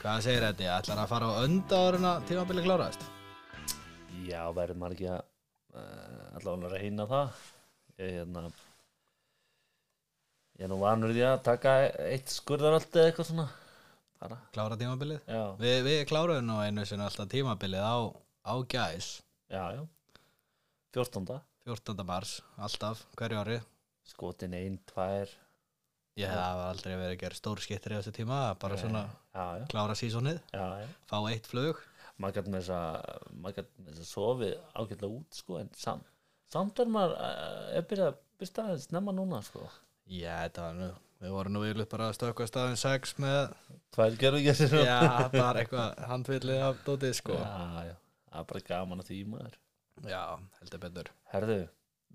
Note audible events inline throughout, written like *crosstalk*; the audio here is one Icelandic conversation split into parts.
Hvað segir þetta? Ég ætlar að fara á önda ára tímabili kláraðist Já, verður maður ekki að uh, allavega að reyna það. Ég, hérna, ég er nú vanur því að taka eitt skurðaröld eða eitthvað svona bara, Klára tímabilið? Já, Vi, Við kláruðum nú einu sinni alltaf tímabilið á, á gæs. Já, já. 14. 14. mars, alltaf, hverju ári? Skotin ein, tvær Ég hef aldrei verið að gera stór skittir í þessu tíma bara svona já, já, klára já fá eitt flug. Maður gæti með þess að að sofið ágætlega út sko, en samt, samt er maður uh, er byrjað að byrsta aðeins snemma núna sko. Já, þetta var nú Við vorum nú yfirleitt bara að stökka staðin 6 með tvær ekki Já, bara eitthvað handvillið af dótið sko. Já, já, það er bara gaman að því maður. Já, heldur betur. Herðu,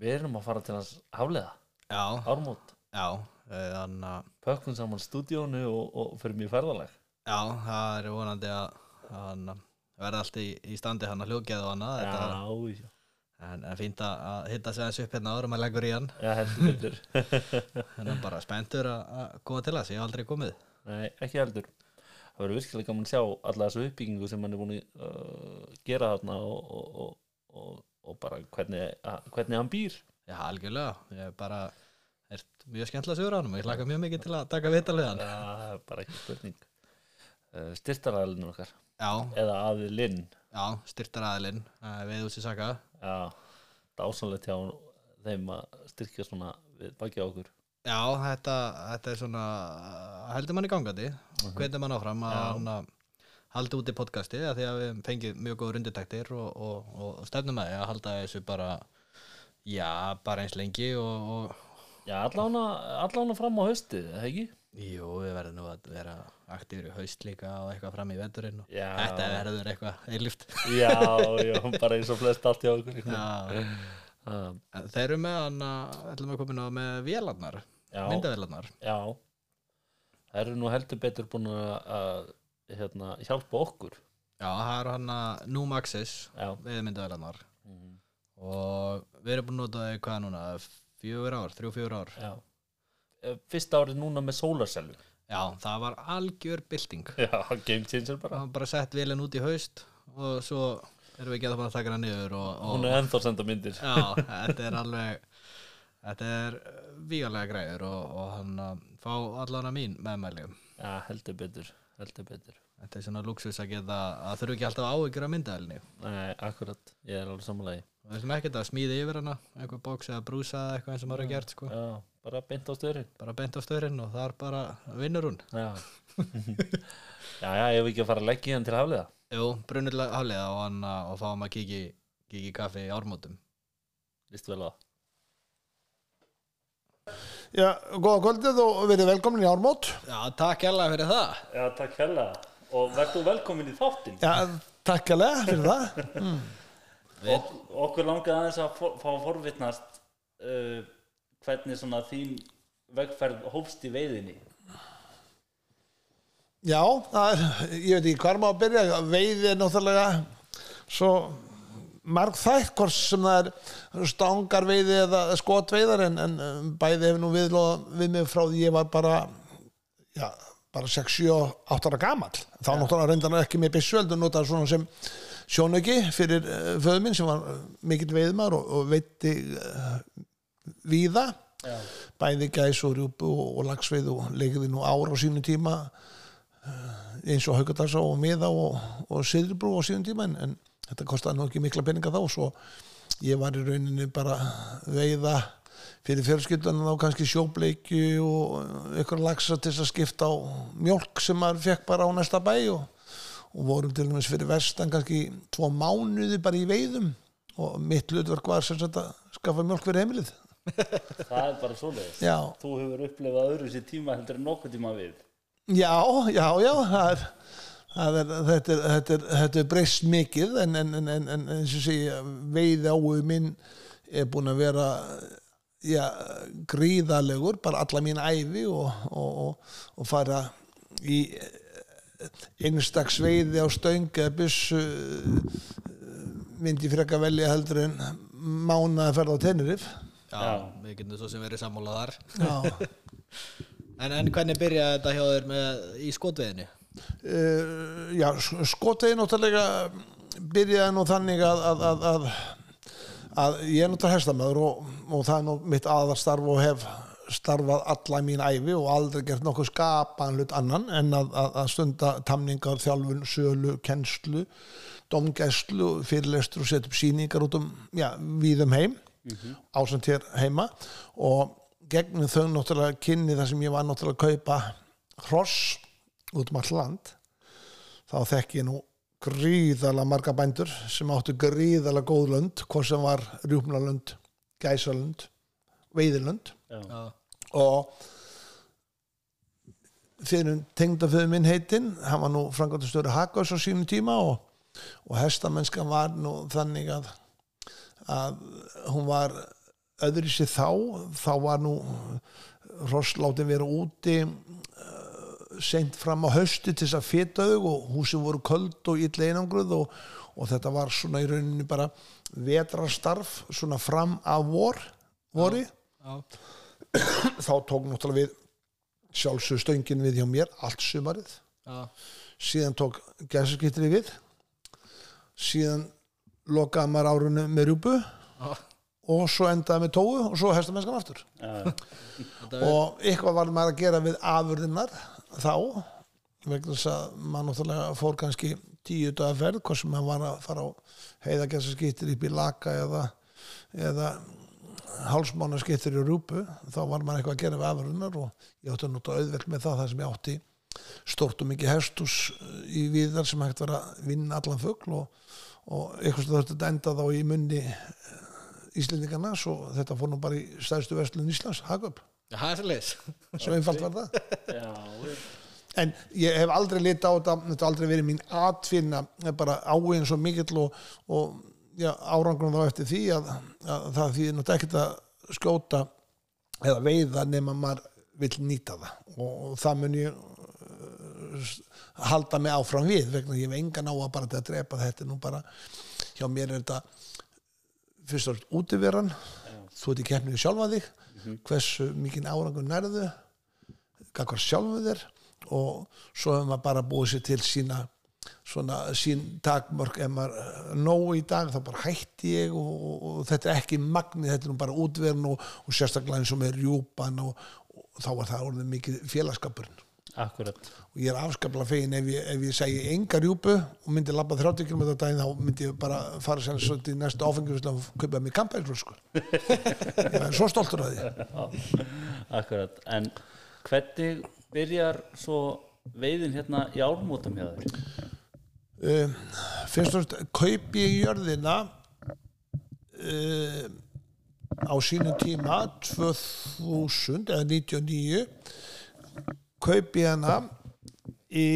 við erum að fara til hans haflega, Já, ármót. Já, eh, þannig að pökkum saman stúdíónu og, og fyrir mjög ferðaleg Já, það er vonandi að hann verða allt í, í standi hann að hljókjaða þetta, já, já, en, fínt að, að hitta sig aðeins upp hérna áður maður leggur í hann. En hann *laughs* bara spenntur að, að koma til þess. Ég hef aldrei komið. Nei, ekki heldur. Það verður virkilega gaman að sjá alla þessu uppbyggingu sem hann er búin að uh, gera þarna og, og, og, og, og bara hvernig, að, hvernig hann býr. Já, algjörlega, ég er bara er mjög skemmtilega sigur á hann og ég hlaka mjög mikið til að taka vitalið hann Já, það er bara ekki spurning. Uh, styrtaræðilin okkar. Já, eða aðilinn. Já, styrtar aðilinn við úr sér saka. Já, dásanlegt hjá þeim að styrkja svona baki á okkur. Já, þetta, þetta er svona heldur mann í gangandi. Mhm. hvernig mann áfram að halda út í podcasti að því að við fengið mjög góður undirtæktir og, og, og stefnum að að halda þessu bara já, bara eins lengi og, og já, allána, fram á haustið, eða ekki? jú, við verðum nú að vera aktífur í haust líka og eitthvað fram í veturinn og Já. þetta verður eitthvað eilíft. Já, já, bara eins og flest allt hjá okkur. Þeir eru með hann að ætlum að koma inn á með vélarnar myndavélarnar. Já. Það eru nú heldur betur búin að, að hérna, hjálpa okkur. Já, það eru hann að Numaxis við myndavélarnar. Mhm. og við erum búin að nota það í hvað núna fjögur ár, þrjú fjögur ár. Já. Eh, fyrsta árið núna með sólarsellu já, það var algjör bylting. Já, game changer bara. Það var bara sett vélinn út í haust og svo erum við að það bara að taka hana niður og, og hún er ennþá að senda myndir. Já, þetta er alveg þetta er vígalega græður og, og hann að fá allan að mín meðmæli. Já, heldur betur, heldur betur. Þetta er svona luxus að geta að þurfu ekki alltaf áhyggjur af myndaðalni Nei, akkurat, ég er alveg samanlega við ætlum ekkert að smíða yfir hana einhver bóks eða brúsa eða eitthvað eins og maður er gert sko. já, bara beint á stöðurinn bara bent á stöðurinn og þar bara vinnur hún. Já. *laughs* Já, já, ég hef ekki að fara að leggja hann til hafliða. Jú, brunnilega hafliða og, hann, að- og fáum að kíkja í- kíkja í kaffi í ármótum. Líst vel á það? Já, góða kvöldið og verið velkomin í Ármót. Já, takk hérlega fyrir það. Já, takk hella og verður velkomin í þáttinn? Já, takk alveg fyrir það. *laughs* Ok, okkur langaði aðeins að for, fá að forvitnast uh, hvernig svona þín vegferð hófst í veiðinni Já, það er, ég veit ekki hvar má að byrja, veiði er náttúrulega svo marg þætt hvort sem það er stangarveiði eða skotveiðar en, en bæði hefur nú við, við mig frá því ég var bara, já, bara 6, 7, 8 ára gamall. Þá náttúrulega reyndar ekki með byssu, heldur notaði svona sem sjónauki fyrir uh, föðu minn sem var uh, mikill veiðmar og, og veitti uh, víða. Já, bæði gæs og rjúpu og, og lagsveið og leikði nú ára á sínu tíma eh, eins og Haukadalsa og Miða og, og Siðribrú á sínu tíma en, en þetta kostaði nú ekki mikla peninga þá svo ég var í rauninni bara veiða fyrir fjölskyldan þá kannski sjóbleikju og ykkur lagsa til að skipta á mjólk sem maður fekk bara á næsta bæ og, og vorum til dæmis fyrir vestan kannski tvo mánuði bara í veiðum. Og mitt hlutverk var sem sagt að skaffa mjólk fyrir heimilið. *laughs* Það er bara svoleiðis. Já. þú hefur upplifað öðru sér tíma heldur nokkuð tíma við. Já, já, já, það er, það er, þetta, er, þetta, er, þetta er breyst mikið en, en, en, en, en eins og segja veið áhuga minn er búin að vera já, gríðalegur bara alla mín æfi og, og, og, og fara í einstaks veiði á stöng eða byssu myndi frekka velja heldur en mánaði að ferða á Tenerife. Já, við getum svo sem verið sammála þar. Já, *laughs* en, en hvernig byrjaði þetta hjá þér með, í skotveiðinni? uh, já, skotegi náttúrulega byrjaði nú þannig að, að, að, að, að ég er náttúrulega hestamöður og, og það er nú mitt aðarstarf og hef starfað alla mín æfi og aldrei gert nokkuð skapan hlut annan en að, að, að stunda tamningar, þjálfun, sölu, kennslu domgæslu, fyrirlestur og setja upp síningar út um, já, við um heim ásamt hér heima. Og gegnum þau náttúrulega kynni þar sem ég var náttúrulega að kaupa hross út um all land þá þekki ég nú gríðalega marga bændur sem áttu gríðalega góð lönd hvort sem var rjúpnalönd gæsalönd, veiðilönd. Já. Já. og fyrir tengdaföðu minn heitinn hann var nú frangandastöru Hakaus á sínum tíma og, og hestamennskan var nú þannig að, að hún var öðru sér þá þá var nú rosslátin vera úti uh, seint fram á hausti til þess að feta þau og húsin voru köld og illa einangruð og, og þetta var svona í rauninni bara vetrastarf svona fram af vor vori Já. Þá tók náttúrulega við sjálfsög stöngin við hjá mér allt sumarið Já. síðan tók gæsaskýttri við síðan lokaði maður árunni með rjúpu Já. og svo endaði með tóu og svo hestamennskan aftur er, og eitthvað var maður að gera við afurðinnar þá vegna þess að maður náttúrulega fór kannski tíu dagar ferð hvort sem maður var að fara á heiðagæsaskýttir upp í laka eða, eða hálsmána skiptir í rúpu þá var maður eitthvað að gera við afurðunar og ég átti að nota auðvelt með það þar sem ég átti stort og mikið hestus í viðar sem hægt var að vinna allan fugl og, og eitthvað sem þetta enda þá í munni Íslendingarna svo þetta fór nú bara í stæðstu vestlun Íslands, Hagöp, það svo einfalt var það. Já, en ég hef aldrei lit á þetta þetta har aldrei verið mín atfinna bara áin svo mikill og, og já, árangrun þá eftir því að, að það því náttúrulega ekkert að skjóta eða veiða nema maður vill nýta það. Og, það mun ég uh, halda mig áfram við vegna ég hef engan á að bara að drepa þetta. Nú bara hjá mér er þetta fyrst og fremst útiveran. Þú ert í keppninu sjálfa þig hversu mikið árangur nærðu gagvar sjálfu þér. Og svo hefur maður bara búið sér til sína svona sín takmörk ef maður eh, nóg í dag þá bara hætti ég og, og, og þetta er ekki magni, þetta er nú bara útverðin og, og sérstaklega eins og með rjúpan og, þá var það orðið mikið félagskapurinn akkurat. Og ég er afskaplega fegin ef ég, ef ég segi enga rjúpu og myndi labba 30 km daginn þá myndi ég bara fara sér svolítið í næstu áfengjum og kaupa mér kampælflöskur *laughs* ég er svo stoltur að því. Akkurat, en hvernig byrjar svo veiðin hérna í ármótum hjá þér um, fyrst og fremst kaupi ég jörðina um, á sínum tíma 2000 eða 99 kaupi ég hana í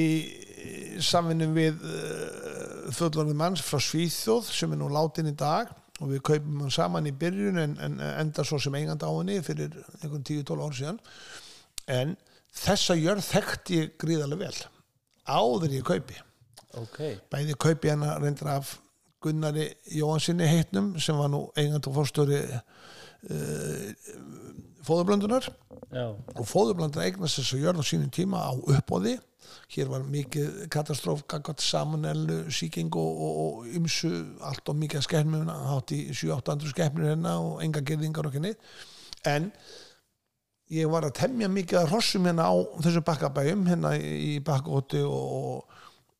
samvinnum við uh, fullorðið manns frá Svíþjóð sem er nú látin í dag og við kaupum hann saman í byrjun en, en enda svo sem eigandi á henni fyrir einhvern 10-12 ár síðan. En þessa jörð þekkti ég gríðarlega vel áður ég kaupi ok, bæði kaupi hana reyndar af Gunnari Jóhansinni heitnum sem var nú eigand og fórstöri uh, fóðurblöndunar. Já, og fóðurblöndunar eignast þess að jörð á sínum tíma á uppbóði hér var mikið katastróf samanellu, síking og, og, og ymsu, allt og mikið skemmuna hátt í 7-800 skemmur hérna og enga gerðingar neitt. En ég var að temja mikið að hrossum hérna á þessu bakkabæjum hérna í bakkóti og,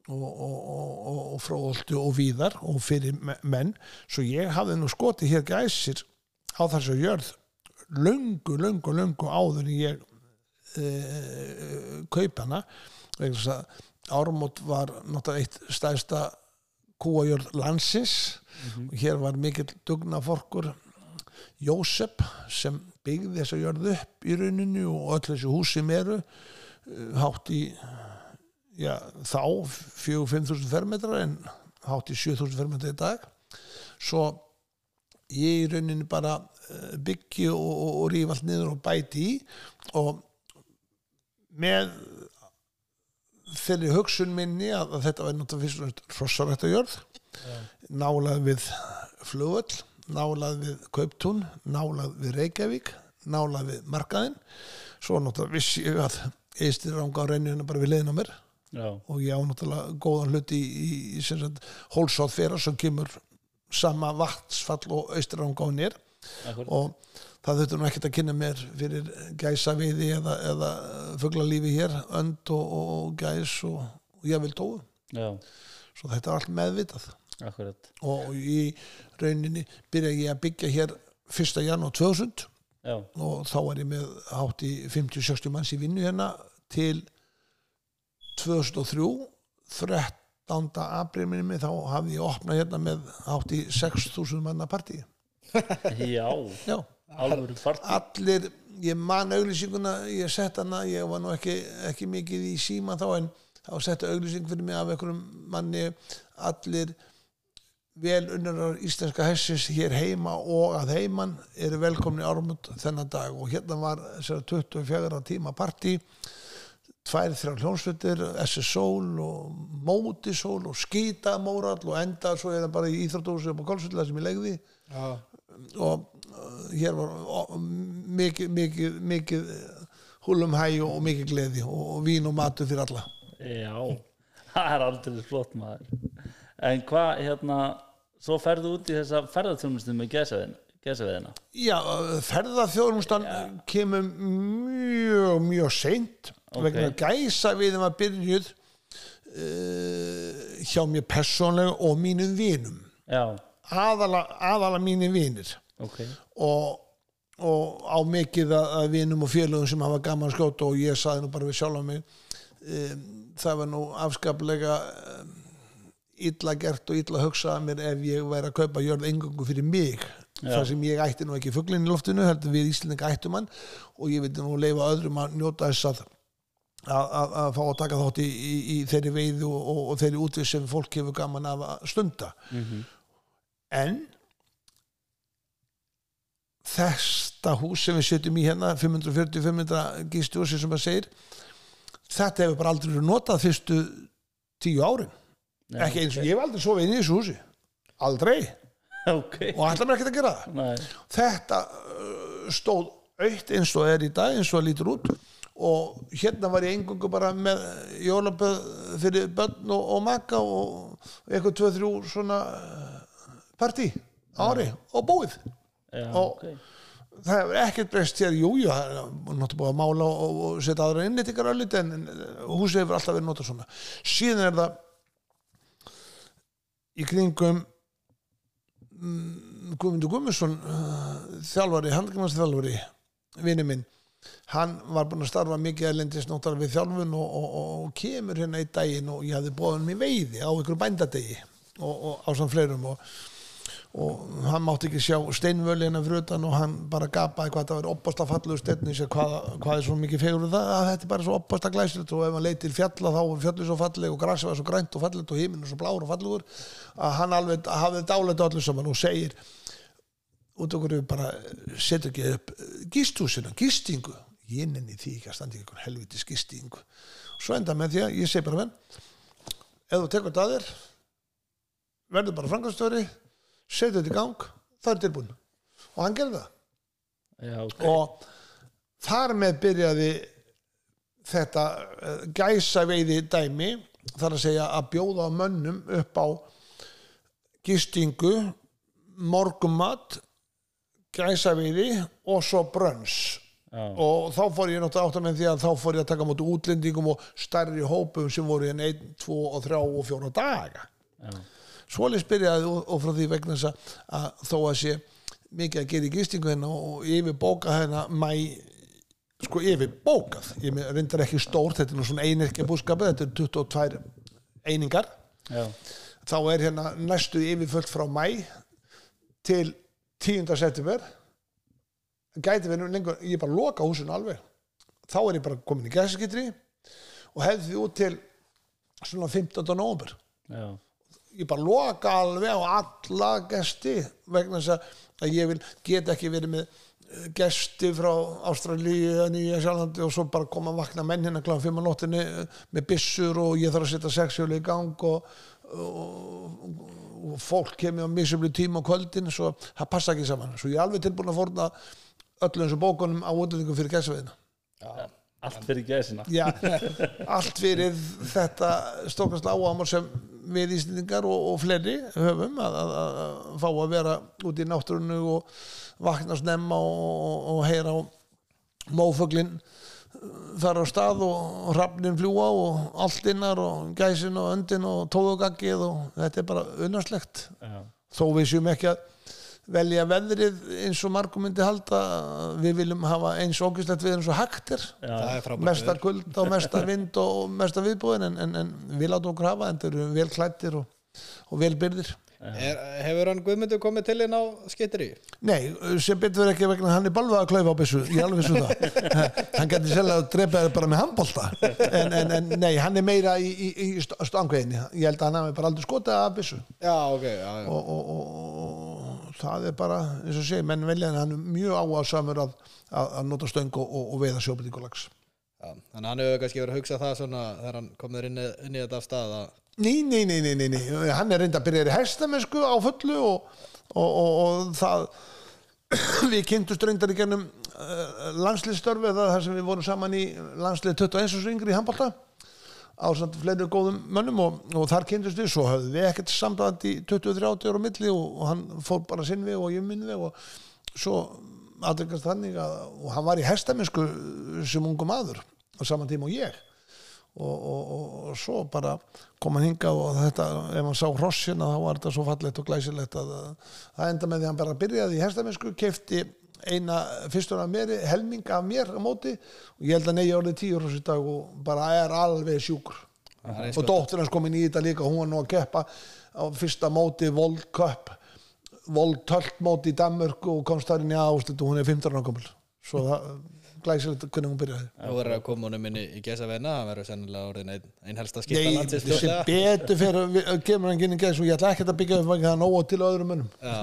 og, og, og, fróðolti og víðar og fyrir me- menn. Svo ég hafði nú skotið hér gæsir á þessu jörð löngu, löngu, löngu áður en ég uh, kaup hana. Þess að Ármót var náttúrulega eitt stærsta kúajörð landsins. Og hér var mikill dugnaforkur Jósef sem byggði þessa jörð upp í rauninu og öll þessu hús sem eru uh, hátt í já, þá 4-5.000 fermetrar en hátt í 7.000 fermetrar í dag. Svo ég í rauninu bara uh, byggi og, og, og ríf allt niður og bæti í og með þeirri hugsun minni að, að þetta var náttúrulega fyrst og fremst hrossarætta jörð nálað við flugvöll nálað við Kauptún nálað við Reykjavík nálað við markaðinn. Svo náttúrulega vissi ég að eistir ranga á reynjuna bara við leiðin á mér já, og ég á náttúrulega góðan hlut í, í, í hólsátt fyrra sem kemur sama vatnsfall og austurangáðnir akkur og það þurftur nú ekkert að kynna mér fyrir gæsa veiði eða, eða fuglalífi hér, önd og, og, gæs og, og ég vil tóðu já, svo þetta er allt meðvitað. Akkurat. Og í rauninni byrja ég að byggja hér 1. janúar 2000 já, og þá var ég með hátt í 50-60 manns í vinnu hérna til 2003 13. april minni mig þá hafði ég opnað hérna með hátt í 6.000 manna partí. Já. Já, alvöru part allir ég man auglýsinguna, ég sett hana ég var nú ekki, ekki mikið í síma þá en þá setti auglýsing fyrir mig af einhverjum manni allir vel unnarar íslenska hessis hér heima og að heiman eru velkomni ármund þennan dag. Og hérna var þessar 24 tíma partí tvær, þrjár hljónsveitir SS-sól og Mótisól og Skítamórall og enda svo er það bara í Íþróttúsi upp á Kolsvilla sem ég legði Já, og uh, hér var uh, mikið, mikið, mikið húlum hæ og mikið gleði og, og vín og matur fyrir alla. Já, *laughs* það er aldrei flott maður. En hvað, hérna svo ferðu út í þessa ferðarþjónustu með gesaveðina Já, ferðarþjónustan kemur mjög, mjög seint Ok. vegna gæsa við þeim að byrjuð uh, hjá mér persónlega og mínum vinum. Aðala, aðala mínir vinir. Ok. Og, og á mikið að vinum og félögum sem hafa gaman skjóta og ég saði nú bara við sjálf mig um, það var nú afskaplega um, illa gert og illa hugsað að mér ef ég væri að kaupa jörð engangu fyrir mig. Þar sem ég ætti nú ekki fuglinn í loftinu heldur við Íslendinga ættum hann. Og ég veit nú leifa öðrum að njóta þess að að, fá að taka þátt í, í, í þeirri veiðu og, og, og þeirri útvið sem fólk hefur gaman af að stunda. En þetta hús sem við setjum í hérna 540-500 gístjúsi sem að segir þetta hefur bara aldrei verið notað fyrstu tíu árin. Já, ekki eins og ég hef aldrei sofið inn í þessu húsi. Aldrei *laughs* ok, og ætla mér ekki að gera það? Nei, þetta uh, stóð aukt eins og er í dag eins og lítur út. Og hérna var ég engungu bara með jólaböð fyrir börn og, og maka og eitthvað tvö, þrjú svona uh, partí ári og búið. Já, Og- ok. það hefur ekkert breyst hér, jú, jú það er náttúrulega búið að mála og, og setja aðra innlýtingar öllít en en húsið hefur alltaf verið notað svona. Síðan er það í kringum Guðmundur Guðmundsson uh, þjálfari, handgjumarsþjálfari vini minn hann var búinn að starfa mikið erlendis náttúrulega við þjálfun og, og, og, og kemur hérna einn daginn og ég hafði bóðan mig veiði á einhverju bændadegi og á samt fleirum og og hann mátti ekki sjá steinvöli hennar fyrir utan og hann bara gapaði hvað það var opast að falluðu steinni sér hvað, hvað er svo mikið fegur það? Að þetta er bara svo opast að glæsilegt og ef hann leið til fjalla þá var fjallu svo falleg og grassi var svo grænt og fallegt og himinn svo blár og fallegur að hann alveg hafði dálætt öllu saman og segir út okkur við bara setur ekki upp gístúsina, gistingu. Ég nenni því ekki að standa ekki helvitis gistingu. Svo enda með því að ég segi bara venn setja þetta í gang, það er tilbúin. Og hann gerði það. Já, ok, og þar með byrjaði þetta uh, gæsa veiði dæmi þar að segja að bjóða mönnum upp á gistingu morgumat gæsa veiði og svo brönns já, og þá fór ég náttúrulega átt að með því að þá fór ég að taka móti útlendingum og stærri hópum sem voru hérna einn, tvo og þrjá og fjóra daga. Já, Svoleiðis byrjaði og, og frá því vegna þess að, þó að sé mikið að gera í gistingu hérna og yfir bóka hérna mæ sko yfir bókað ég reyndar ekki stórt, þetta er nú svona einirkja búskapið, þetta er 22 einingar. Já, þá er hérna næstu yfirfullt frá mæ til 10. september. Gæti verið lengur, ég bara loka húsinu alveg. Þá er ég bara komin í gæsaskitri og hefði því út til svona 15. november já, ég bara loka alveg á alla gesti vegna þess að- ég vil get ekki verið með eh, gesti frá Ástralíu Nýja Sjálflandi og svo bara koma að vakna menn hérna kláðan fimm á nóttinni eh, með byssur og ég þarf að setja sexjóli í gang og, og, og fólk kemur á misjöflu tíma á kvöldin svo það passa ekki saman. Svo ég er alveg tilbúin að forna öllum þessum bókunum á útlendingum fyrir gæsveðina allt fyrir gæsina. Já, allt fyrir þetta stókast áamar sem við Íslendingar og, og fleiri höfum að, að, að fá að vera út í náttúrunu og vakna snemma og, og, heyra á mófuglin þar á stað og, hrafnin fljúa og alltinnar og gæsin og öndin og tóðugaggið og þetta er bara unnarslegt þó við séum ekki að velja veðrið eins og margum myndi halda. Við viljum hafa eins ógislegt við eins og hægt er. Já, það er frábært mesta veður. kuld og mesta vind og mesta viðbúin en, en, en við látum okkur hafa en þau eru vel klættir og, og vel byrðir. Er, hefur hann Guðmundur komið til inn á skittri Nei, sem betur verið ekki vegna hann er balvað að klaufa á byssu, ég er alveg vissu það. *laughs* Hann getur selja að drepa þér bara með handbolta. En, en, en nei, hann er meira í, í, í stangveginni, ég held að hann hafi bara aldrei skotið af byssu. Já ok já, já. og, og, og það er bara eins og sé, menn velja en hann er mjög áhersamur að, að, að nota stöng og, og, og veiða sjóbyrtingulags Já, þannig að hann hefur kannski verið að hugsa það svona þegar hann komður inn, í- inn í þetta af stað að Nei, nei, nei, nei, nei, nei. hann er reynda að byrja í hestamennsku á fullu og, og, og, og það *clears throat* við kynntumst reyndar í gennum uh, landslýstörfi eða þar sem við vorum saman í landslið 21 og yngri í handbólta á samt fleiri góðum mönnum og, og þar kynntust við, svo höfðum við ekkert samdæðand í 20-30 ára milli og, og hann fór bara sinn við og ég minn við og svo aðryggast þannig að og hann var í hestamennsku sem ungum maður á saman tíma og ég. Og, og, svo bara kom hann hingað og þetta, ef hann sá hrossina þá var þetta svo fallegt og glæsilegt að að það enda með því hann bara byrjaði í hestamennsku kefti eina fyrstur af mér helming af mér á móti. Og ég held að neyja orðið tíu hross í dag og bara er alveg sjúkur. Og dóttir hans komin í þetta líka hún var nú að keppa á fyrsta móti World Cup World Tölt móti í Danmörku og komst þar inn í áslut og hún er 15 ára gömul. Svo það glæsilegt hvernig hún byrjaði Þú verður að koma honum inn í, í gesa veina hann verður sennilega orðin ein, ein helsta skipta Nei, landsins sem fljótlega. betur fyrir að kemur hann inn í gæs og ég ætla ekki að byggja vegna það er nóg til öðrum mönnum Já,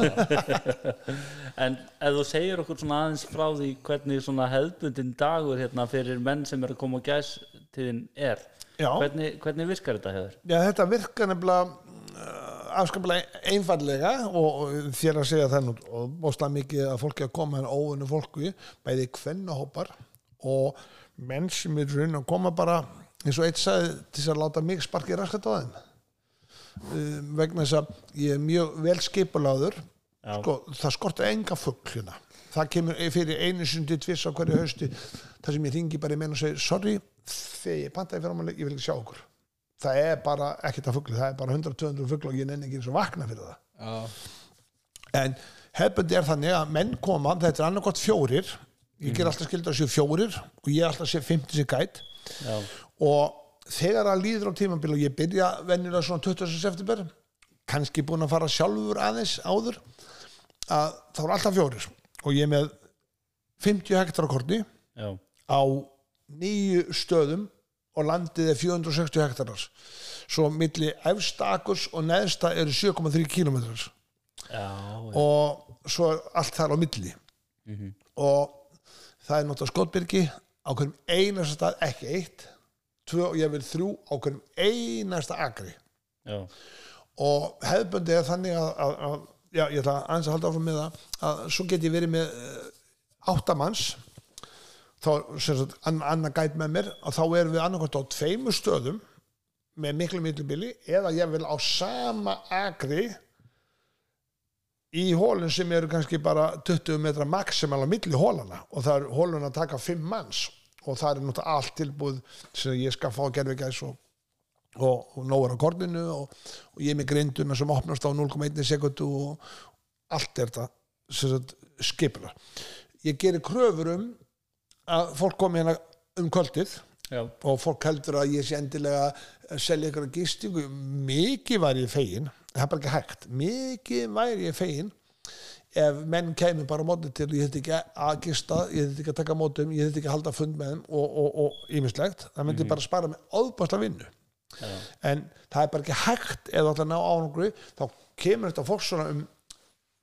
*laughs* En ef þú segir okkur svona aðeins frá því hvernig svona hefðbundin dagur hérna fyrir menn sem er að koma á gæstíðin er Já. hvernig, hvernig virkar þetta hefur? Já, þetta virkar nefnilega uh, afskaplega einfallega og, og þér að segja það nú og bóstlega mikið að fólki að koma en óunni fólku bæði kvennahópar og menn sem er raun að koma bara eins og eitt sagði til þess að láta mig sparki raskat á þeim. Uh, vegna þess að ég er mjög vel skipuláður sko, það skorta enga fugl hérna. Það kemur fyrir einu sundi tviss á hverju hausti þar sem ég ringi bara í menn og segi sorry, þegar ég pantaði fyrir ámæli ég vil ekki sjá okkur það er bara ekkert að fugli, það er bara 100-200 fugl og ég nenni ekki eins og vakna fyrir það. Já, en hefbundi er þannig að menn koma þetta er annarkot fjórir ég ger alltaf skildar að séu fjórir og ég er alltaf að sé 50 sér gæt. Já, og þegar að líður á tímabil og ég byrja venjulega svona 20. september kannski búin að fara sjálfur aðeins áður að þá er alltaf fjórir og ég er með 50 hektar á korni á nýju stöðum og landið er 460 hektarar. Svo milli efsta akurs og neðsta eru 7,3 kilometrar já, já. og svo er allt þar á milli. Og það er náttúrulega skotbyrgi á hverjum einasta stað, ekki eitt tvö og ég vil þrjú á hverjum einasta akri. Já. og hefðböndi er þannig að, að, að já, ég ætla aðeins að halda áfram með það að svo get ég verið með uh, áttamanns þá sagt ann, annar gæt með mér og þá erum við annarkvæmt á tveimur stöðum með miklu millibili eða ég vil á sama agri í hólinn sem eru kannski bara 20 metra maximal á milli hólana og það er hólun að taka 5 manns. Og það er náttúrulega allt tilbúð sem ég skal fá gerfigæs og og, og nógur á korninu og, og ég er með grinduna sem opnast á 0,1 sekundu og allt er þetta skipula ég gerir kröfur um að fólk komi hérna um kvöldið já. og fólk heldur að ég sé endilega að selja ykkur gistingu. Mikið væri ég fegin það er bara ekki hægt. Mikið væri ég fegin ef menn kemur bara á móti til ég þetta ekki að gista, ég þetta ekki að taka mótum ég þetta ekki að halda fund með þeim og, ímislegt, það myndi bara spara með áðbærsla vinnu. Já. en það er bara ekki hægt ætlar að ná ánangri þá kemur þetta fólk svona um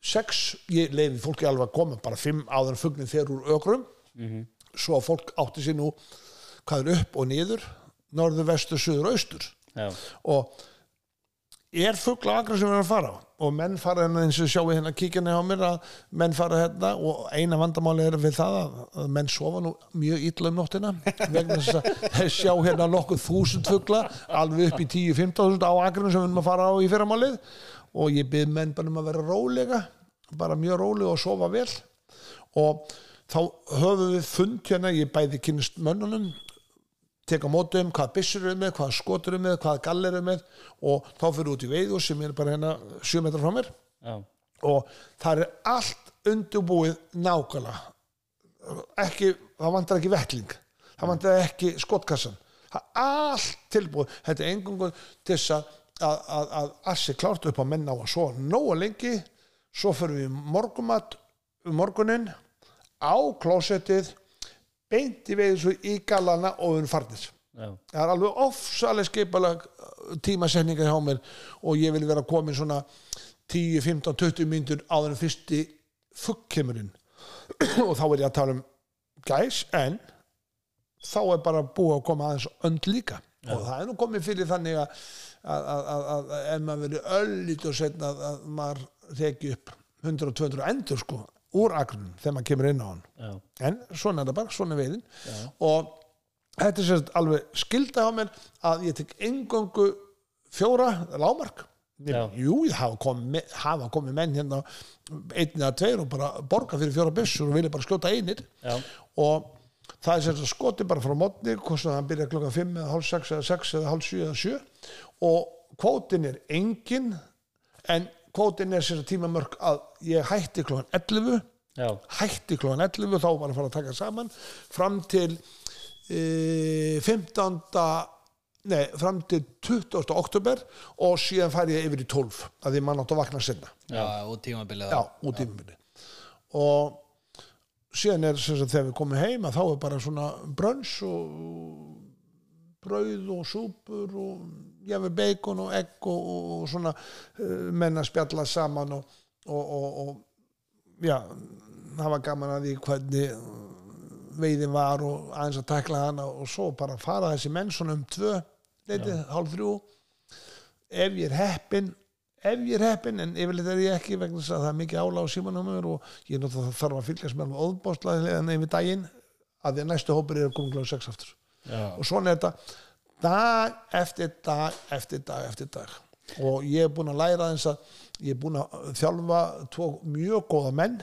sex, ég leiði fólki alveg að koma bara fimm áður fuglinn fer úr ökrum svo að fólk átti sér nú hvað er upp og niður norður, vestur, suður og austur. Já. og er fugla akkur sem við erum að fara á? Og menn fara hérna eins og sjáu hérna kíkjana á mér að menn fara hérna og eina vandamáli er við það að, menn sofa nú mjög illa um nóttina vegna þess að *laughs* sjá hérna nokkuð þúsund fugla alveg upp í 10-15 þúsund á akkurinn sem við erum að fara á í fyrramálið. Og ég byrð menn bara um að vera rólega bara mjög rólega og sofa vel. Og þá höfum við fund hérna, ég bæði kynst mönnunum teka á móti um hvað byssur eru með, hvað skotur eru með, hvað gallir eru með og þá fyrir út í veiðu sem er bara hérna 7 metrar frá mér. Já, og það er allt undirbúið nákvæmlega. Ekki, það vantar ekki vettling það vantar ekki skotkassan. Það er allt tilbúið. Þetta er engungur til þess að að, assi klárt upp á menn á að svo nógu lengi. Svo fyrir við morgumat um morgunin á klósettið beint í veiðu svo í galana og við erum farnir. Já, það er alveg ofsalega skipalag tímasetninga hjá mér og ég vil vera komin svona 10, 15, 20 mínútur áður en fyrsti fugg kemurinn *clears throat* og þá er ég að tala um gæs en þá er bara búið að koma aðeins önd líka. Og það er nú komið fyrir þannig að, að, að, að, að ef maður verið öllít og setna að, að maður þekki upp 100-200 endur sko úr agrunum þegar maður kemur inn á hann. Já, en svona er það bara, svona er veiðin. Já. og þetta er sérst alveg skilda á mér að ég tek engöngu fjóra lámark Já. jú, ég hafa komið, hafa komið menn hérna einn eða tveir og bara borga fyrir fjóra byssur og vilja bara skjóta einir. Já, og það er sérst að skoti bara frá mótni hvort sem það byrja klokkan 5 eða hálf 6 eða 6 eða hálf 7 eða 7 og kvótin er engin en kvótin er sérst tímamörk að ég hætti klokkan 11 já, hætti klokkan 11 þá var að fara að taka saman. Fram til e, 15. Nei, fram til 20. oktober og síðan fær ég yfir í 12 að því mann átt að vakna sinna já, og tímabilið. Já, út mjög og síðan er sem sagt þegar við komum heim að þá er bara svona brönns og brauð og súpur og jafnir bacon og egg og, og, og svona uh, menn að spjalla saman og, og, og, og já, var gaman að því hvernig veiðin var og aðeins að tekla hana og svo bara fara þessi menn svona um tvö leitið, hálf þrjú. Ef ég er heppin ef ég er heppin, en yfirleitt er ég ekki vegna þess að það er mikið ála á símanum og ég er náttúrulega þarf að fylgjast með alveg óðbóðslega yfir daginn að því að næstu hópur er komið gláðu sex aftur já, og svona er þetta. Dag eftir dag eftir dag eftir dag. Og ég er búin að læra þess að ég er búin að þjálfa tvo mjög góða menn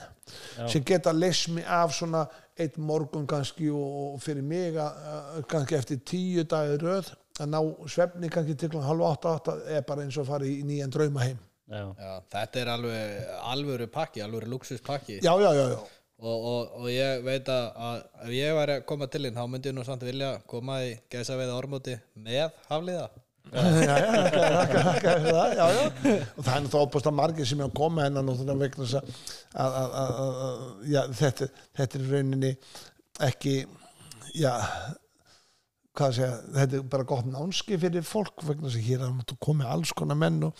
sem geta leys mig af svona eitt morgun kannski og fyrir mig að, kannski eftir tíu dagir röð að ná svefni kannski til klokkan halv átta átta er bara eins og fara í nýjan drauma heim. Já, Já, þetta er alveg alvöru pakki, alvöru luxuspakki já, já, já, já, og, og, og ég veit að, að ef ég væri að koma til inn þá myndi ég nú samt vilja koma í gæsa veiða ormóti með hafliða já, já, þakka fyrir það, já, já. og það er náttúrulega óbúst að margir sem er að koma hennan og þannig vegna þess að, að, að, að, að já, þetta, þetta er rauninni ekki já að segja, þetta er bara gott nánski fyrir fólk vegna að hér er koma alls konar menn og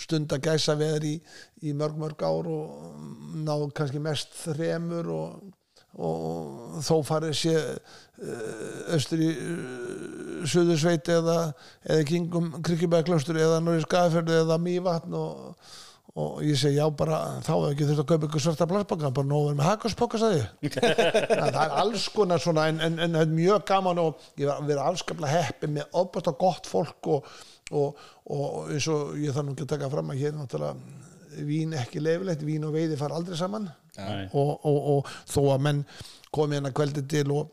stund að gæsa veður í, í mörg mörg ár og ná kannski mest þremur og, og þó farið sé uh, austur í uh, Suðursveit eða, eða kringum Krikibæklaustur eða Norri Skafjörðu eða Mývatn og, og ég segi já bara þá hefur ekki þurft að kaupa ykkur svarta plassbóka bara nóður með hakaspóka sagði *laughs* það er alls konar svona en, en, en er mjög gaman og ég vera allskaplega heppi með ofbært gott fólk og, og, og eins og ég þarf nú ekki að taka fram að hér náttúrulega vín ekki leifilegt, vín og veiði fara aldrei saman Nei. og, og, og þó að menn komi hérna kvöldi til og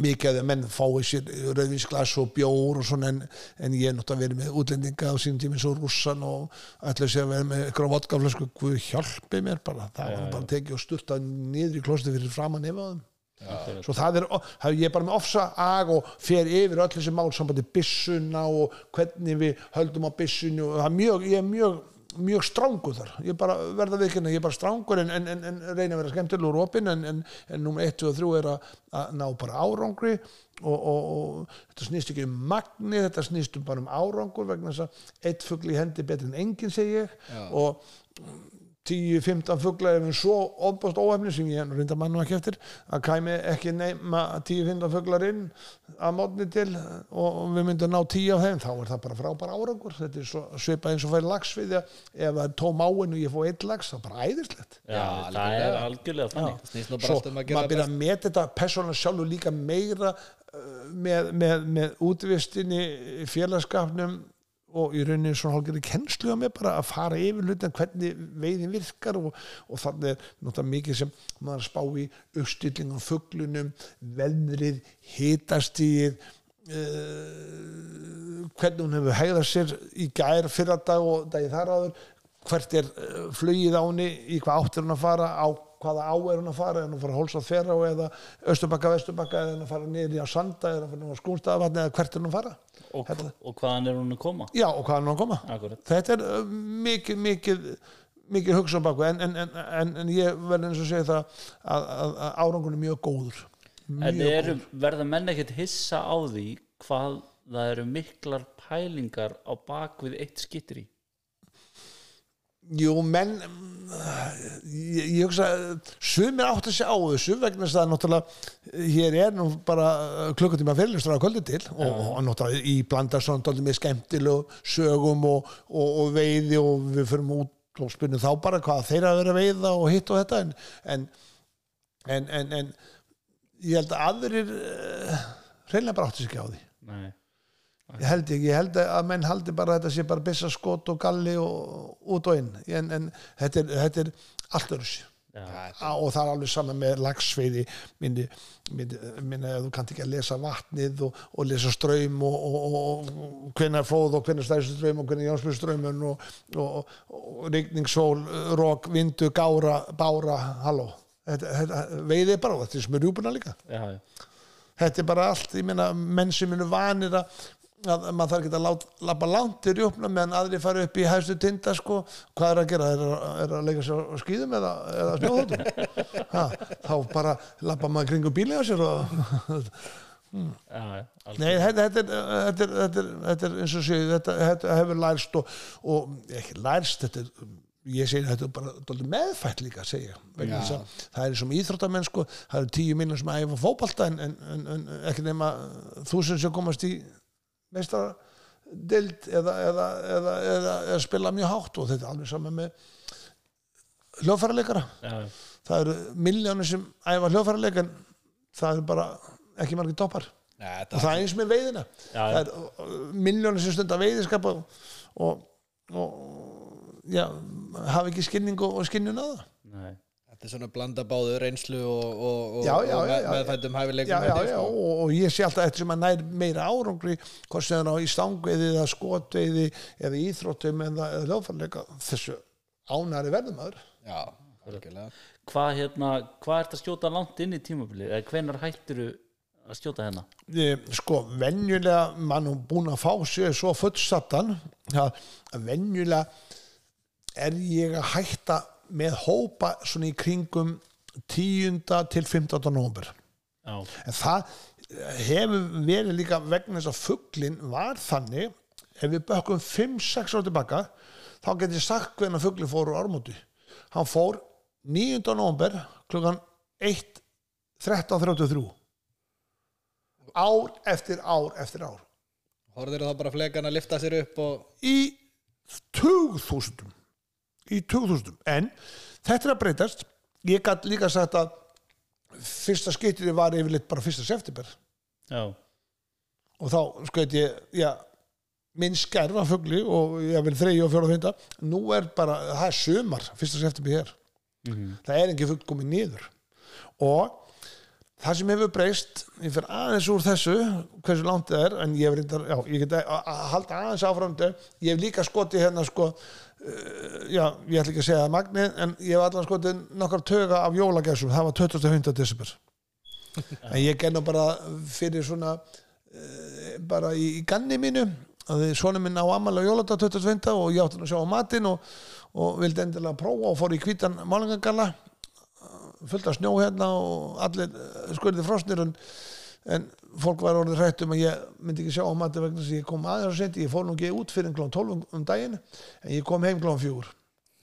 mikið að menn fái sér rauðvínsglas og bjór og svona en, en ég er náttúrulega verið með útlendinga á sínum tími svo rússan og ætla sér að vera með ykkur á vodkaflösku, hvað hjálpi mér bara, það var bara tekið og sturta niður í klosti fyrir framan ef á þeim. Svo það er, það ég er bara með ofsa ag og fer yfir öll þessi mál sambandi byssuna og hvernig við höldum á byssunni og það er mjög, ég er mjög mjög strángur þar, ég bara verða vikina ég er bara strángur en, en, en, en reyna að vera skemmtilegur og opinn en, en, en nummer 1 og 3 er að, að ná bara árangri og, og, og þetta snýst ekki um magni, þetta snýst um bara um árangur vegna þess að eitt fugl í hendi betur en enginn segi ég Já. og 10-15 fuglar ef við svo ofbást óefni sem ég reynda mann nú ekki eftir að kæmi ekki nema 10-15 fuglar inn að mótni til og við myndum ná 10 af þeim þá er það bara frábæra árangur. Þetta er svo svipað eins og færi lagsviði ef það er tóm áin og ég fóð eitt lags það er bara æðislegt. Já, Já, það algjörlega. er algjörlega þannig. Snýst nú bara svo um að gera maður byrja að meta þetta persónulega sjálfur líka meira uh, með, með, með útvistinni félagskapnum og í rauninni svona hálfgerði kennslu á mig bara að fara yfir hlutin hvernig veiðin virkar og, og þannig er náttúrulega mikið sem maður að spá í uppstillingum fuglunum, veðrið hitastíð uh, hvernig hún hefur hegðað sér í gær fyrra dag og dagi þar áður hvert er uh, flugið áni í hvað átt er hún að fara á hvaða á er hún að fara, er hún að fara að hólsa þverra eða östurbakka, vesturbakka eða er hún að fara niður í á sanda eða er hún að fara á skúnstaðavatni eða hvert er hún að fara og, Þetta- og hvaðan er hún að koma? Já og hvað er hún að koma? Akkurat. þetta er uh, mikið mikið mikið hugsa um baku en, en, en, en, en ég verð eins og segja það að, að, að árangun er mjög góður. En mjög eru, verða menn ekkert hissa á því hvað það eru miklar pælingar á bakvið eitt skittir í Jú, menn ég, ég hugsa sumir átt að sjá á þessu vegna þess að náttúrulega hér er nú bara klukkutíma fyrirlistur á kvöldi til og, og náttúrulega í blanda svona dálítið með skemmtilegu sögum og, og, og veiði og við förum út og spurnum þá bara hvað þeir að vera að veiða og hitt og þetta en en, en, en, en ég held að aðrir uh, reynilega bara átti sig ekki á því. Nei, ég held ekki, ég held að menn haldi bara þetta sé bara byssa skot og galli og út og inn. En, en þetta, er, þetta er allt öðru sér og það er alveg saman með lagsveiði minni, minni, minni þú kannt ekki að lesa vatnið og, og lesa ströym og, og, og hvenær flóð og hvenær stæðstu ströym og hvenær jánsmjöströymmun og, og, og rigningssól, rók, vindu, gára bára, halló. Þetta, þetta, veiði er bara, þetta er sem rjúpuna líka. Já, já. þetta er bara allt, ég meina menn sem eru vanir að að maður þarf ekki að lappa langt í rjúpna meðan aðri fara upp í hæstu tinda sko, hvað er að gera, er að, er að leika sér á skýðum eða, eða snjóðhóttum ha, þá bara lappa maður kringum bílega sér og já algjörlega. nei, þetta, þetta, er, þetta, er, þetta, er, þetta er eins og séu, þetta, þetta hefur lærst og, og ekki lærst þetta er ég segi þetta er bara meðfætt líka að segja vegna þess að það er eins og með íþróttamenn sko, það eru tíu minnum sem æfa fótbalta en, en, en, en ekki nema þúsund sem komast í meistara dild eða, eða, eða, eða, eða spila mjög hátt og þetta er alveg saman með hljóðfæraleikara. Já, já. það eru miljónir sem æfa hljóðfæraleik en það eru bara ekki margir toppar. Nei, og það er eins með veiðina. Já, það er miljónir sem stundar veiðiskap og, og, og já, hafa ekki skynning og, og skinnjun að það. Nei. Þetta er svona blanda báðu reynslu og, og, og, Já, já, og með, meðfættum hæfileikum já, já, sko. og, og ég sé alltaf eftir sem að nær meira árangri hvort sem það er á í stangveiði eða skotveiði eða íþróttum eða, eða hljóðfærleika þessu ánæri verðumæður já, algjörlega. Hvað hérna, hvað ert að skjóta langt inn í tímabilið? Eða hvenar hættir að skjóta hérna? Sko, venjulega mann hún búin að fá sér svo fullsattan að venjulega er ég að hætta með hópa svona í kringum 10. til 15. nómber já, en það hefur verið líka vegna þess að fugglin var þannig ef við bökkum 5-6 ára tilbaka þá get ég sagt hvernig fugglin fór úr ármóti hann fór 9. nómber klukkan 1.13.33 ár eftir ár eftir ár horfður þá bara flekan að lifta sér upp og í tugþúsundum í tugþúsundum. En þetta er að breytast. Ég gæti líka sagt að fyrsta skiptið var yfirleitt bara fyrsta september. Já, og þá skoði ég já, minn skerfa fugli og ég vil þreyja og fjóra og fynda nú er bara, það er sumar fyrsta september hér. Það er engin fugl komið niður. Og það sem hefur breyst ég fyrir aðeins úr þessu hversu langt það er en ég reyndar, já, ég get að, halda aðeins áfram þetta. ég hef líka skotið hérna sko uh, já, ég ætla ekki að segja það magnið en ég hef allan skotið nokkar töga af jólagæsum, það var 25. desember en ég genna bara fyrir svona uh, bara í, í ganni mínu að svona minn á amalega jóladag 25. og ég átti að sjá á matinn og, og vildi endilega prófa og fór í hvítan málingagalla fullt af snjó hérna og allir skurði frosnir en, en fólk var orðið hrætt um að ég myndi ekki sjá á mati vegna að ég kom aðeins og senti, ég fór nú ekki út fyrir klón 12 um, daginn en ég kom heim klón 4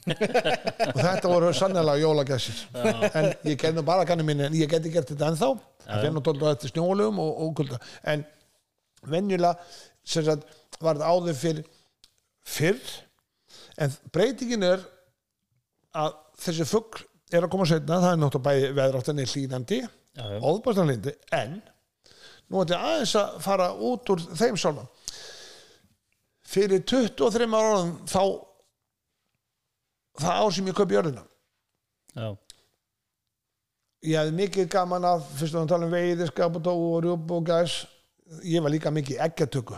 *laughs* og þetta voru sannlega jólagæsir. En ég nú bara kannu minni en ég geti gert þetta ennþá. Það nú tóldu eftir snjólugum og, og kulda. En venjulega sem sagt, var þetta áður fyrir fyrr. En breytingin er að þessi fugg er að koma setna, það er náttúrulega bæði veðráttinni hlýnandi, Já, já. óðbæstanlindi en nú ætla ég aðeins að fara út úr þeim sálma fyrir 23 áraðum þá það ár sem ég kaupi jörðina. Já, ég hefði mikið gaman af fyrst og að tala um veiði, skapató og rjúb og gæs ég var líka mikið eggjatöku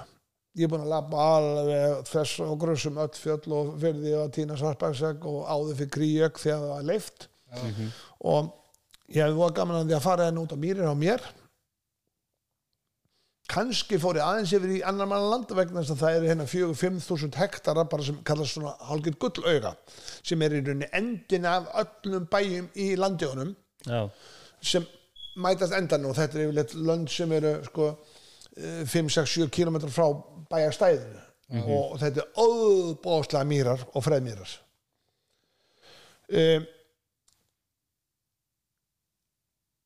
ég er búin að labba alveg þess og grössum öll fjöll og fyrði og tína svartbaksegg og áður fyrir kríök þegar það var leift og ég hefði voða gaman að því að fara henni út á mýrir á mér. Kannski fór ég aðeins yfir í annar manna land vegna þess að það eru hérna 4-5.000 hektara bara sem kallast svona hálfgett gullauga sem er í rauninni endin af öllum bæjum í landjónum já, sem mætast endan og þetta er yfirleitt lönd sem eru sko eh, 5-6-7 km frá bæjarstæðinu. Og þetta er óbóðslega mýrar og freðmýrar. Um,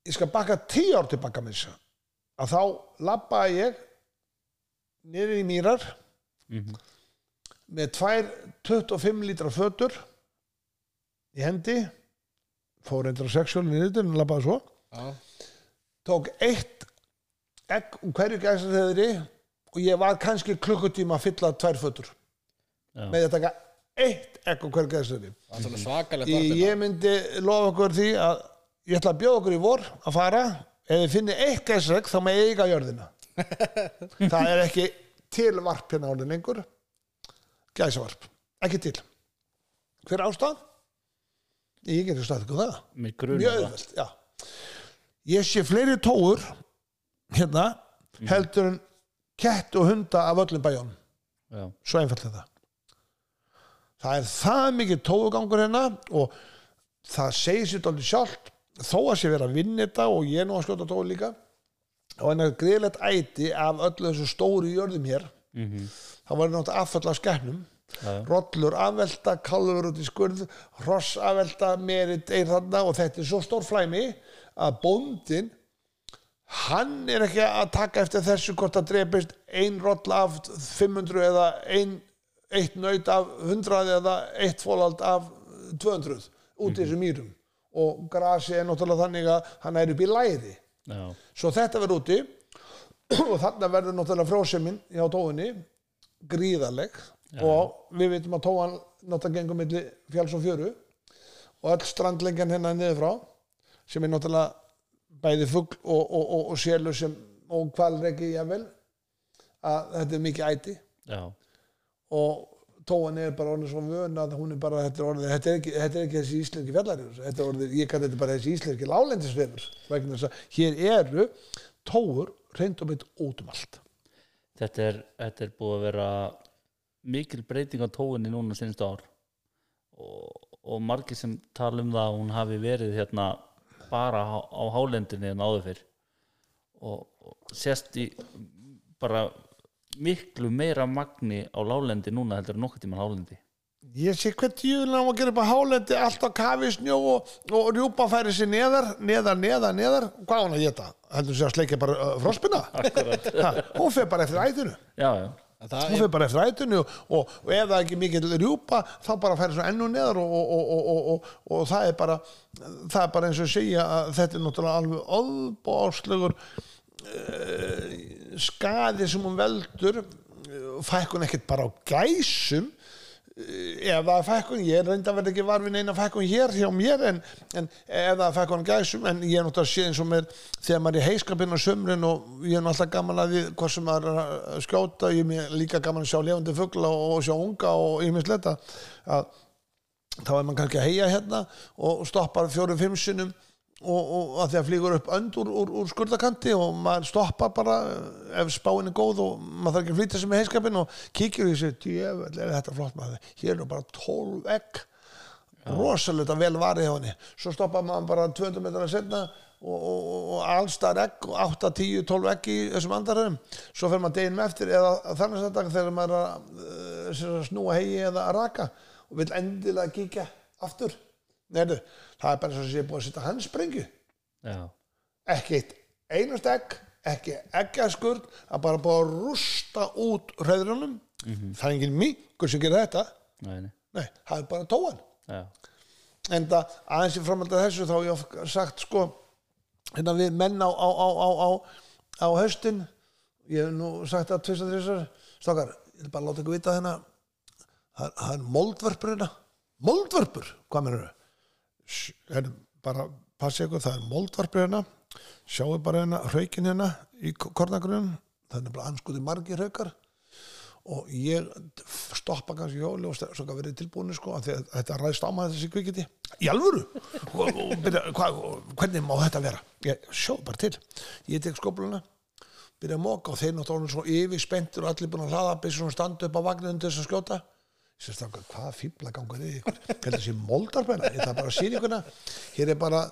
ég skal bakka 10 ár tilbaka með þess að þá labbaði ég niður í mýrar með tvær 25 lítra fötur í hendi fór á sexuálinu niður en labbaði svo Já. tók eitt egg um hverju gæsarheðri og ég var kannski klukkutíma að fylla tvær fötur Já. með að taka eitt egg um hverju er ég, orðið. ég myndi lofa okkur því að ég ætla að bjóða okkur í vor að fara. Ef þið finnir eitt gæsarhegg þá með eiga jörðina. *laughs* Það er ekki til varp hérna orðin lengur. Gæsavarp, ekki til. Hver ástæð? ég getur stað ykkur það. Mjög auðvelt, já. Ég sé fleiri tóur hérna heldur en kett og hunda af öllum bæjónum já, svo einfalt er það. Það er það mikið tóugangur hérna og það segir sér dálítið sjálft þó að sé vera að vinna þetta og ég er nú að skjóta tóu líka og en að greiðlegt æti af öllu þessu stóru jörðum hér Mhm. það var náttúrulega affall af já. rollur afvelta, kálfur út í skurð hross afvelta, merit eir þarna og þetta er svo stór flæmi að bóndin hann er ekki að taka eftir þessu hvort að drepist ein roll af 500 eða ein, eitt nöyt af 100 eða eitt fólald af 200 út í þessum mýrum og grasi er náttúrulega þannig að hann er upp í læri já, svo þetta verður úti. *clears throat* Og þarna verður náttúrulega fróseminn hjá tóinni gríðarleg. Og við veitum að tóan náttúrulega gengur milli fjáls og fjöru. Og öll strandlengjan hérna niður frá sem er náttúrulega bæði fugl og, og, og, og sélur sem og kvalreki jafnvel að þetta er mikið æti. Já, og tóan er bara orðin svo vön að hún er bara, þetta er orðið, þetta er ekki, þetta er ekki þessi íslenski orðið, ég kalli þetta bara þessi íslenski lálendisvefur, vegna þess að hér eru tóur reynd og mynd út um allt. þetta er, þetta er búið að vera mikil breyting á tóinni núna sinnstu ár og, og margir sem tala um það að hún hafi verið hérna bara á, á hálendinni en áður fyrr og, og sést í bara miklu meira magni á lálendi núna heldur en nokkuð tíma hálendi. Ég sé hvað djúðlega á að gera upp á hálendi allt á kafi snjó og, og rjúpa færi sér neðar, neðar, neðar, neðar. Hvað hann að geta? Heldur sér að sleikja bara uh, frospina? *laughs* ha, hún fer bara eftir ætinu. Já, já, Það hún fer bara eftir ætinu og, og, og ef það er ekki mikið rjúpa þá bara færi svo ennu neðar og, og, og, og, og það er bara það er bara eins og segja að þetta er náttúrulega alveg óbáslegur uh, skaði sem hún veldur uh, fækkun ekkert bara á gæsum eh, ef það er fækkun, ég reynda að verða ekki varfin eina fækkun hér hjá mér en, en ef það er fækkun gæsum en ég er náttúrulega sé eins og mér þegar maður er í heiskapinn á sömrin og ég er náttúrulega gaman að því hvað sem maður að skjóta ég er líka gaman að sjá lefandi fugla og, og sjá unga og ég minnst leta að þá er maður kannski að heia hérna og stoppar fjórum-fimm sinnum og, og að því að flýgur upp önd úr, úr, skurðakanti og maður stoppar bara eh, ef spáin er góð og maður þarf ekki að flýta sig með heiskapin og kíkir í þessu djöfell er þetta flott maður? Hér eru bara 12 egg. Rosalega vel varið hjá henni. Svo stoppar maður bara 200 metrar setna og, og, og, allstar egg og 8, 10, 12 egg í þessum andaröðum svo fer maður deginum eftir eða þannig að þegar maður er að, sem sagt, snúa hegi eða að raka og vil endilega kíkja aftur. Neiðu, það er bara svo að sé búið að setja hans sprengju já, ekki eitt einast egg ekki eggjaskurð er bara búið að rústa út hreðrunum það er engin mingur sem gerir þetta? Nei, nei, nei, það er bara tóan. Já, en það aðeins í framhaldið þessu þá hef ég oft sagt sko hérna við menn á, á, á, á, á, haustin ég hef nú sagt það tvist að þessar stokkar, ég vil bara láta ykkur vita hérna það, er moldvörpur hérna. Moldvörpur, hvað mér eru hérna, bara passi ykkur það er moldvörpur hérna. Sjáu bara hérna hraukin hérna í kornagrunum. Það er bara anskoti margir hraukar. Og ég stoppa kannski hjóli og svo að verið tilbúinu sko þetta ræðst á maður þessi kvikiti í alvöru? Og, byrja, hva, hvernig má þetta vera? Ég sjó bara til. Ég tek skópluna byrja að móka og þeir náttúrulega svo yfir spenntur og allir búin að hlaða byrja svona standa upp á vagninu til þess að skjóta það hvaða fíbla gangur er ykkur? Heldur þessi moldarpenna, ég það bara sýninguna. Hér er bara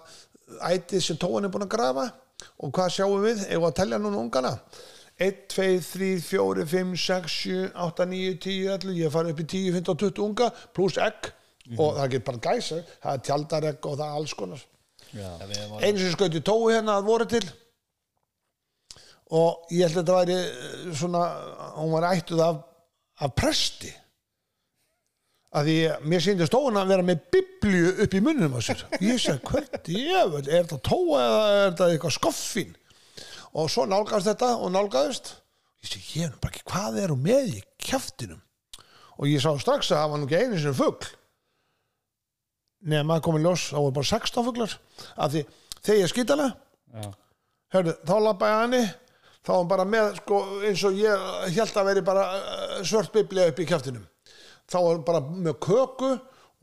ætið sem tóan er búin að grafa. Og hvað sjáum við, ef að telja núna ungana? 1, 2, 3, 4, 5, 6, 7, 8, 9, 10, 11 ég fari upp í 10, 15, 20 unga pluss egg. Og það getur bara gæsa það er tjaldaregg og það er alls konar. Einu sem skauti tói hérna að voru til. Og ég held að þetta væri eh, svona, hún var ættuð af, af presti að því mér síndist tóin að vera með biblíu upp í munnum á sér. Ég segi, hvert ég er þetta tóa eða er þetta eitthvað skoffin og svo nálgast þetta og nálgaðist. Ég segi, ég er bara ekki, hvað er hún með í kjaftinum? Og ég sá strax að það var nú ekki einu sinni fugl. Nema að komið ljós, þá var bara 16 fuglar. Af því þegar ég skýtala hörðu, þá lappa ég að henni. Þá var bara með, sko, eins og ég held að veri bara eh, svört biblía upp í kjaftinum þá var bara með köku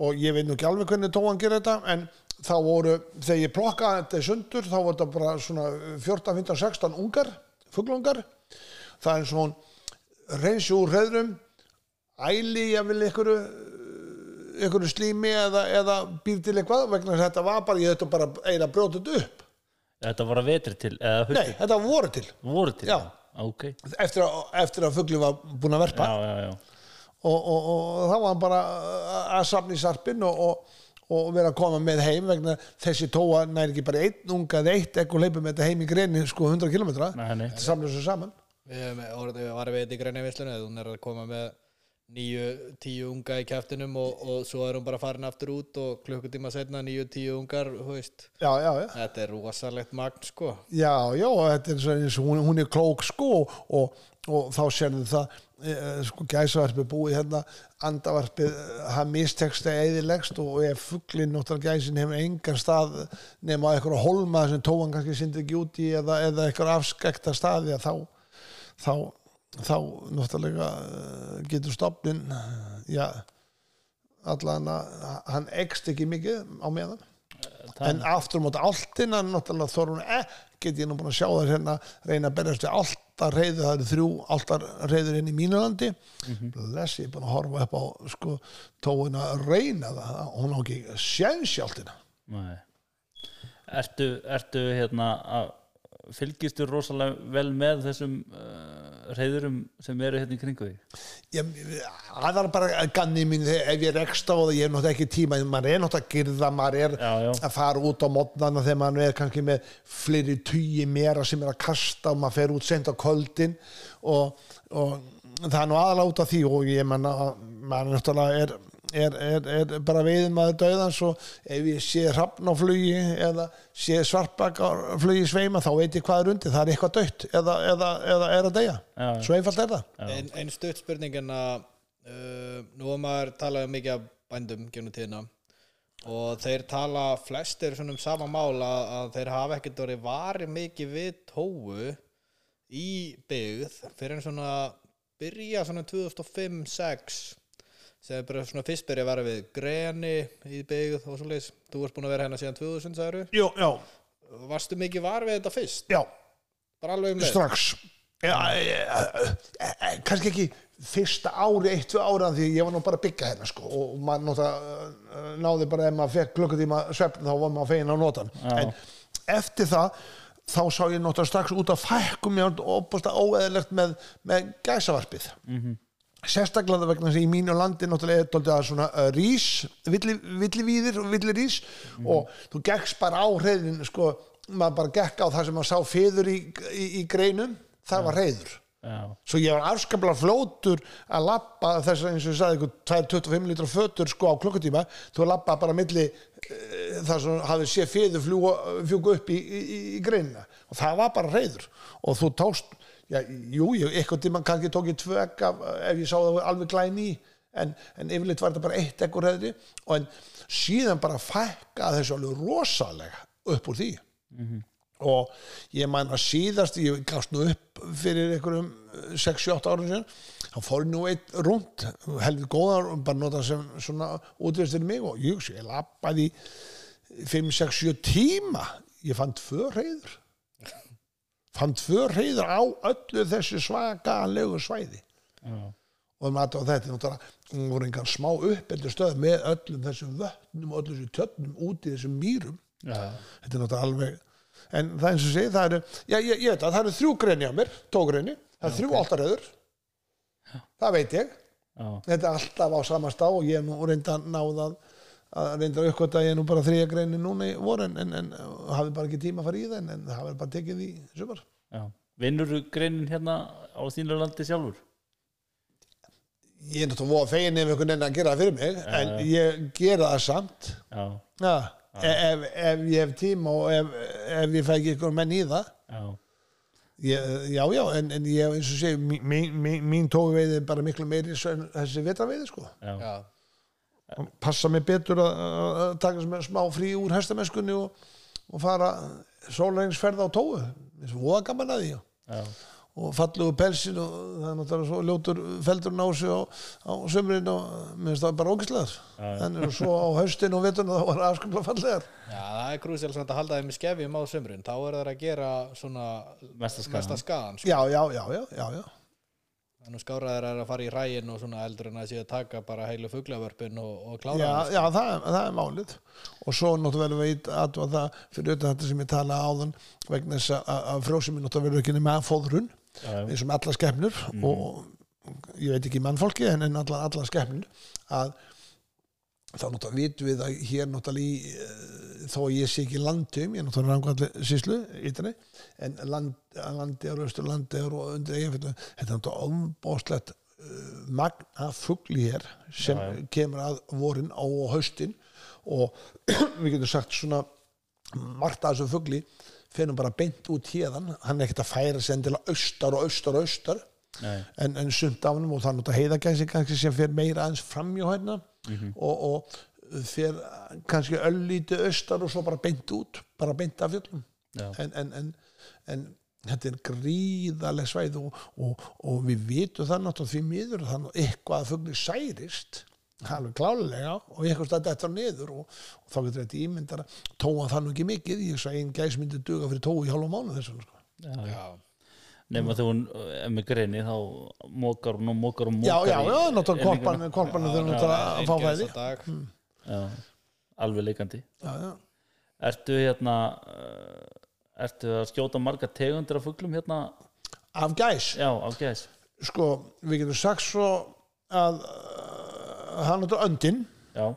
og ég veit nú ekki alveg hvernig tóan gerir þetta en þá voru, þegar ég plokkaði þetta í sundur, þá voru þetta bara svona 14, 15, 16 ungar fuglungar. Það er hún reynsi úr hreðrum æli ég vil ykkur ykkur slími eða, eða býr til eitthvað vegna þetta var bara, ég þetta bara eina brjótið upp. Þetta var að vetri til nei, þetta voru til. Voru til? Já. ok, eftir að, eftir að fugli var búin að verpa. Já, já, já og, og, og þá var hann bara að safna í sarpin og, og, og vera að koma með heim vegna þessi tóa næri ekki bara einn unga eða eitt ekkur leipum með þetta heim í greinni sko 100 km Nei, nei. þetta samlega svo saman. Við, við varum við þetta í grænni vislunni hún er að koma með nýju, tíu unga í kæftinum og, og svo er hún bara farin aftur út og klukkutíma setna nýju, tíu ungar já, já, já, þetta er rosalegt magn sko. Já, já þetta er svo eins og hún, hún er klók sko og, og þá sérðu það e, sko gæsavarpið búið hérna andavarpið, það misteksta eðilegst og ef fugglinn náttúrulega gæsin hefur engan stað nema eitthvað holma sem tóan kannski sindur ekki út í eða, eða eitthvað afskekta staði að þá þá, þá náttúrulega eh, getur stofnin já allan að hann ekst ekki mikið á meðan. En aftur á móti áltina náttúrulega þór hún ekkert ég nú búin að sjá það hérna reyna að berjast við áltar reyðu það eru þrjú áltar reyður inn í mínu landi bless ég er búin að horfa upp á sko tóin að reyna það hún á ekki sjens í áltina Nei. Ertu, ertu hérna að fylgistu rosalega vel með þessum uh, reyðurum sem eru hérna í kringu ég, það er bara ganni mín ef ég rekst á það, ég er náttúrulega ekki tíma maður er náttúrulega að gyrða, maður er Já, já. að fara út á mótnana þegar maður er kannski með fleiri tugi mera sem er að kasta og maður fer út sent á kvöldin og, og það er nú af því og ég menna að maður náttúrulega er Er, er, er bara veiðum að döðans og ef ég sé hrafn á flugi eða sé svartbak á flugi sveima þá veit ég hvað er undir, það er eitthvað dött eða, eða, eða er að deyja. Já. svo einfalt er það. Ein, ein stutt spurningin að uh, nú er maður talað mikið af bændum genum tíðina og þeir tala flestir svona um sama mál að, að þeir hafa ekkert orðið varið mikið við tóu í byggð fyrir en svona byrja svona 2005-06 sem er bara svona fyrst byrja að vera við greni í byggð og svo leis þú ert búin að vera hérna síðan 2000 sagður Jú, já, varstu mikið var við þetta fyrst? Já, bara alveg um leið? Strax. Ja, e, e, e, kannski ekki fyrsta ári, eitt, tvö ára því ég var nú bara að byggja hérna sko og maður náttúrulega uh, náði bara ef maður fekk klukkutíma svefn þá var maður fegin á notan. En eftir það þá sá ég náttúrulega strax út að fækkum mér og búst óeðlegt með, með gæsavarpið sérstaklega vegna þess að í mínu landi náttúrulega er að svona uh, rís villi, villivíðir og villirís. Og þú gekkst bara á hreiðin sko, maður bara gekk á það sem maður sá feður í, í, í greinum það var hreiður. Já, svo ég var afskaplega flótur að lappa þess að eins og ég sagði ykkur 2-25 litra fötur sko á klukkutíma. Þú lappa bara milli uh, það sem hafði sé feður fljúga upp í, í, í greinina. Og það var bara hreiður. Og þú tókst já, jú, ég, eitthvað tíma kannski tók ég tvö egg af, ef ég sá það alveg glæni í en, en yfirleitt var þetta bara eitt egg úr hreiðri og en síðan bara fækka þessu alveg rosalega upp úr því. Og ég man að síðast ég gafst nú upp fyrir einhverjum 6-8 árum síðan þá fór nú eitt rúnd helvið góðar og bara nota sem svona útvist fyrir mig og ég, ég lappaði 5-6-7 tíma. Ég fann tvö reyður fann tvö reyður á öllu þessu svakalegu svæði. Já, og þetta náttúrulega hún voru engan smá uppeldur stöð með öllum þessum vötnum og öllum þessum tjötnum út í þessum mýrum. Já, þetta er náttúrulega alveg en það er eins og segi, það eru já, ég, ég veit að það eru þrjú greini á mér, tógreini það eru þrjú áltaröður það veit ég, já, þetta er alltaf á sama stá og ég er nú reynda náð að, reynda að uppkvæta ég er nú bara þrija greini núna í voru en, en, en hafi bara ekki tíma að fara í það en, en það hafi bara tekið í sumar. Já. Vinnur greinin hérna á þínu landi sjálfur? ég er náttúrulega voða fegin ef einhvern veginn að gera það fyrir mig en ég gera það samt. Já, ja, ef, ef ég hef tíma og ef, ef ég fæ ekki einhver menn í það. Já, Ég, já, já, en, en ég eins og segi, mín, mín, mín tóveiði er bara miklu meiri en þessi vetraveiði, sko. já, já, Passa mig betur að, að að taka sem er smá frí úr hestamennskunni og, og fara sólreinsferð á tóu, eins og voða gaman að því, Og fallugu pelsin og það er náttúrulega svo ljótur feldurinn á sig á, á sömurinn og mér finnst það bara ógislegar. En svo á haustin og veturinn það var afskaplega fallegar. já, það er krúsel að halda þeim í skefjum á sömurinn þá er það að gera svona Mesta skaðan sko. Já, já, já, já, já, já. Þannig skáraðir er að fara í rægin og svona eldur en að að taka bara heilu fuglavörpin og, og klára Já, það já það, er, það er málið. Og svo náttúrulega veit að það fyrir auðvitað þetta sem ég tala áðan vegna þess að, að frjósuminn náttúrulega ekki nema fóðrun já, eins og með alla skepnur og ég veit ekki mannfólki en, en alla, alla skepnur að þá náttúrulega vitum við að hér náttúrulega í, eh, þó að ég sé ekki landum, ég er náttúrulega rangvalli síslu ytri, en land, landi er og undir eigafyllu þetta er náttúrulega ombóðslegt uh, magn af fugli hér sem Já, já. kemur að vorin á haustin og *clears throat* við getum sagt svona margt af þessu fugli finnum bara beint út hérðan hann er ekkert að færa sig endilega austar og austar og austar nei, en, en sumt af hann og er náttúrulega heiðagæsi kannski sem fer meira aðeins framjá hérna og, og fer kannski öllítið austar og svo bara beint út bara beint af fjöllum. Já, en, en, en, en þetta er gríðaleg svæð og, og, og við vitum það náttúrulega því miður þannig að eitthvað að fugli særist alveg klálega og eitthvað stæði þetta niður og, og þá getur þetta ímyndar að tóa það nú ekki mikið ég svo einn gæs myndi duga fyrir tói í hálfa mánu þessum sko. já, já. Já, Nefn að þú er með greini þá mókar hún og mókar og já, mókar já, já, náttúrulega korpan þurfa náttúrulega að fá fæði. Alveg leikandi. Já, já. Ertu hérna uh, Ertu að skjóta marga tegundir af fuglum hérna? Af gæs? Já, á gæs. Sko, við getum sagt svo að uh, hann er öndin Já,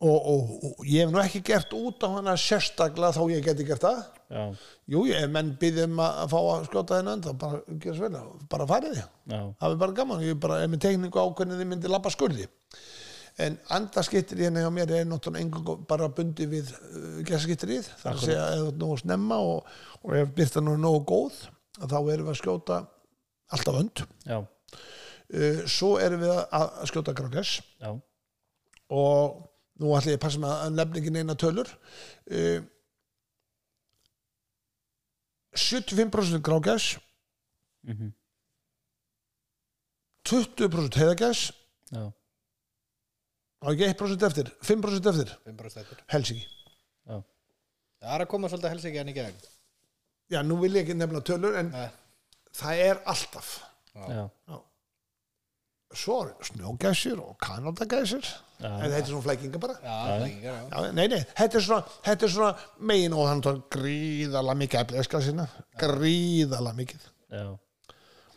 og, og, og ég hef nú ekki gert út á hana sérstaklega þá ég geti gert það. Já, jú, ef menn býðum að, að fá að skjóta þennan þá bara gera svo vel, bara farið því það er bara gaman, ég er bara er með tekningu á hvernig þið myndi lappa skurði. En andaskittir hérna hjá mér er náttúrulega engung bara bundi við uh, gæsaskittirið, það er að segja eða ert nógu snemma og, og ef byrta nú nógu góð þá erum við að skjóta alltaf önd. Uh, svo erum við að, að skjóta grákess og nú ætla ég að passa með að nefningin eina tölur. Uh, 75% grágæs. Mhm, 20% heiðagæs. Já, og ekki 1% eftir 5% eftir, 5% eftir. Helsingi já, það er að koma svolítið helst ekki enn í gegn. Já, nú vil ég ekki nefna tölur en Nei. það er alltaf. Já, svo er snjógæsir og kanadagæsir. Já. en þetta er svona flækinga bara. Já, flækingar, já. Já, nei, nei, þetta er svona, þetta er svona megin og hann tók gríðalega mikið eflega skal sinna, gríðalega mikið.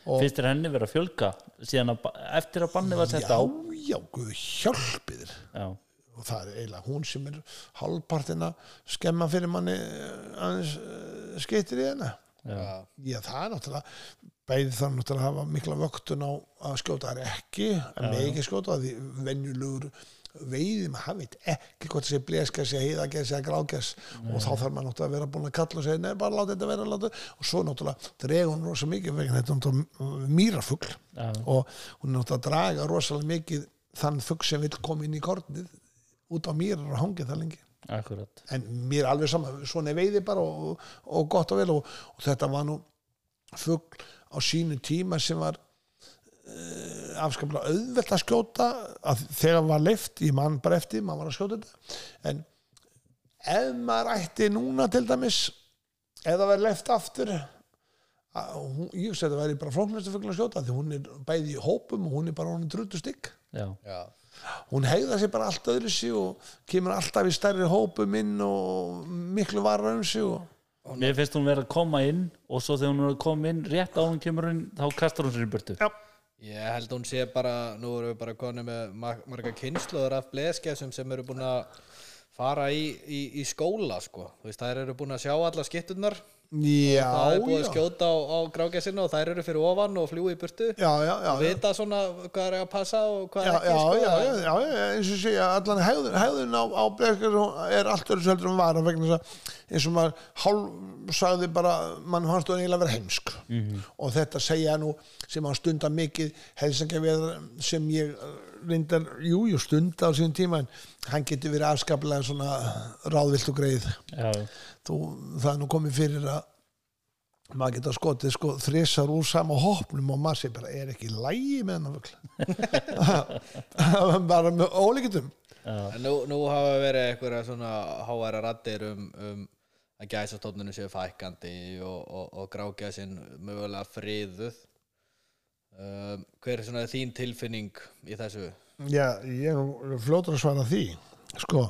Finnst þér henni vera að fjölga síðan að, eftir að banni var sett já, á? Já, guð hjálpið þér. Já, og það er eiginlega hún sem er hálfpartin að skemma fyrir manni eh, aðeins uh, skeitir í henni já, já, það er náttúrulega bæði þarf náttúrulega að hafa mikla vöktun á að skjóta þær ekki að með ekki skjóta því venjulegur veiði, maður veit ekki hvort það sé bleska, sé heiðages eða gráges og þá þarf maður náttúrulega að vera búin að kalla og segja, nei, bara láta þetta vera láta. og svo náttúrulega dregur hún rosa mikið vegna þetta er mýrafugl já, og hún er náttúrulega að draga rosalega mikið þann fugg sem vil koma inn í kornið út á mýrar og hangið það lengi. Akkurat. En mér alveg sama, svona veiði bara og, og gott og vel og, og þetta var nú fugl á sínu tíma sem var uh, afskaplega auðvelt að skjóta að þegar var leift, ég man bara eftir maður var að skjóta þetta. En ef maður ætti núna til dæmis ef það verið leift aftur að, hún, ég veist að það væri bara flóknastu fugl að skjóta því hún er bæði í hópum og hún er bara hún er druttu stygg. Já, já, hún hegða sér bara allt öðru sig og kemur alltaf í stærri hópum inn og miklu varar um sig og mér finnst hún vera að koma inn og svo þegar hún er að koma inn rétt á hún kemur hún þá kastar hún sér í burtu. Já. ég held hún sé bara nú erum við bara konið með mar- marga kynsluður af bleskesum sem eru búin að fara í, í, í skóla sko, þú veist, þær eru búin að sjá alla skitturnar já, það er búið að já. skjóta á, á grágesina og þær eru fyrir ofan og fljúi í burtu. Já, já, já, og vita svona hvað er að passa og hvað já, er ekki já, sko, já, það- já, já, já, eins og segja allan hegðun, hegðun á, á blekar er allt öðru seldur um vara vegna þess að eins og maður hálf sagði bara, mann fannst þú eiginlega vera heimsk. Og þetta segja nú sem hann stundar mikið helsangja við sem ég eh, reyndar, jú, jú, stunda á sín tíma en hann getur verið afskaplega svona ráðvilt og greið. Já, þú, það er nú komið fyrir að maður geta skotið sko þrisar úr sama hopnum og maður sé bara er ekki lægi með hennar fugl *laughs* bara með ólíkitum En nú, nú hafa verið eitthvað svona háværa raddir um, um að gæsastónunum séu fækandi og, og, og grágæsin mögulega friðuð. Um, hver er svona þín tilfinning í þessu? já, ég er nú fljótur að svara því sko.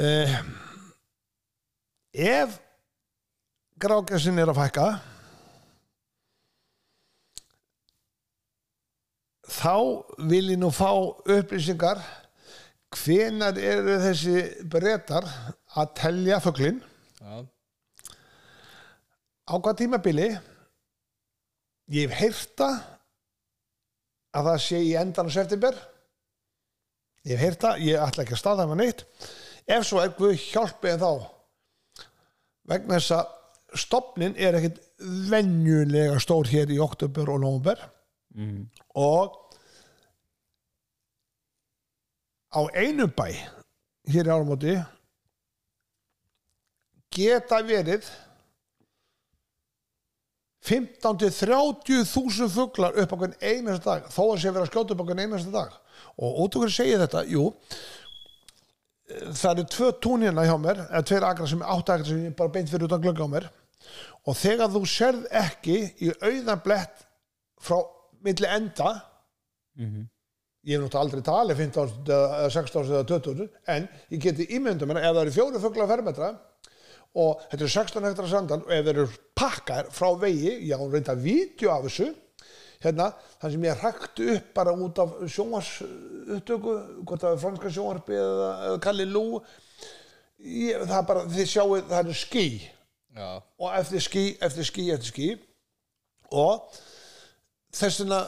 Eh, ef grágæsin er að fækka þá vil ég nú fá upplýsingar. Hvenar eru þessi breytar að telja fuglinn? Já, á hvað tímabili? Ég hef heyrta að það sé í endan á september. Ég hef heyrta, ég ætla ekki að staða með neitt. Ef svo er Guð hjálpið þá vegna þess að stopnin er ekkit venjulega stór hér í oktober og nóvember. Mm, og á einu bæ hér í áramóti geta verið 15 til 30 þúsund fuglar upp á hvern einasta dag þó að sé verið að skjóta upp á hvern einasta dag. Og út hverju segir þetta, jú það eru tvö tún hérna hjá mér eða tveir akra sem er átt akra sem ég bara beint fyrir utan glögg á mér. Og þegar þú sérð ekki í auðan blett frá milli enda mhm, ég hef náttúrulega aldrei talið 15 eða 16 eða 20 en ég geti ímyndum mér ef það eru fjóru fugla fermetra og þetta eru 16 hektar sandal og ef þeir eru pakkar frá vegi já, hún reynda vídeo af þessu hérna, þann sem ég rakti upp bara út af sjónvars upptöku, hvort það er franska sjónvarpi eða, eða Kalli Lú ég, það er bara, þið sjáu það eru ský. Já, og eftir ský, eftir ský, eftir ský. Og þess vegna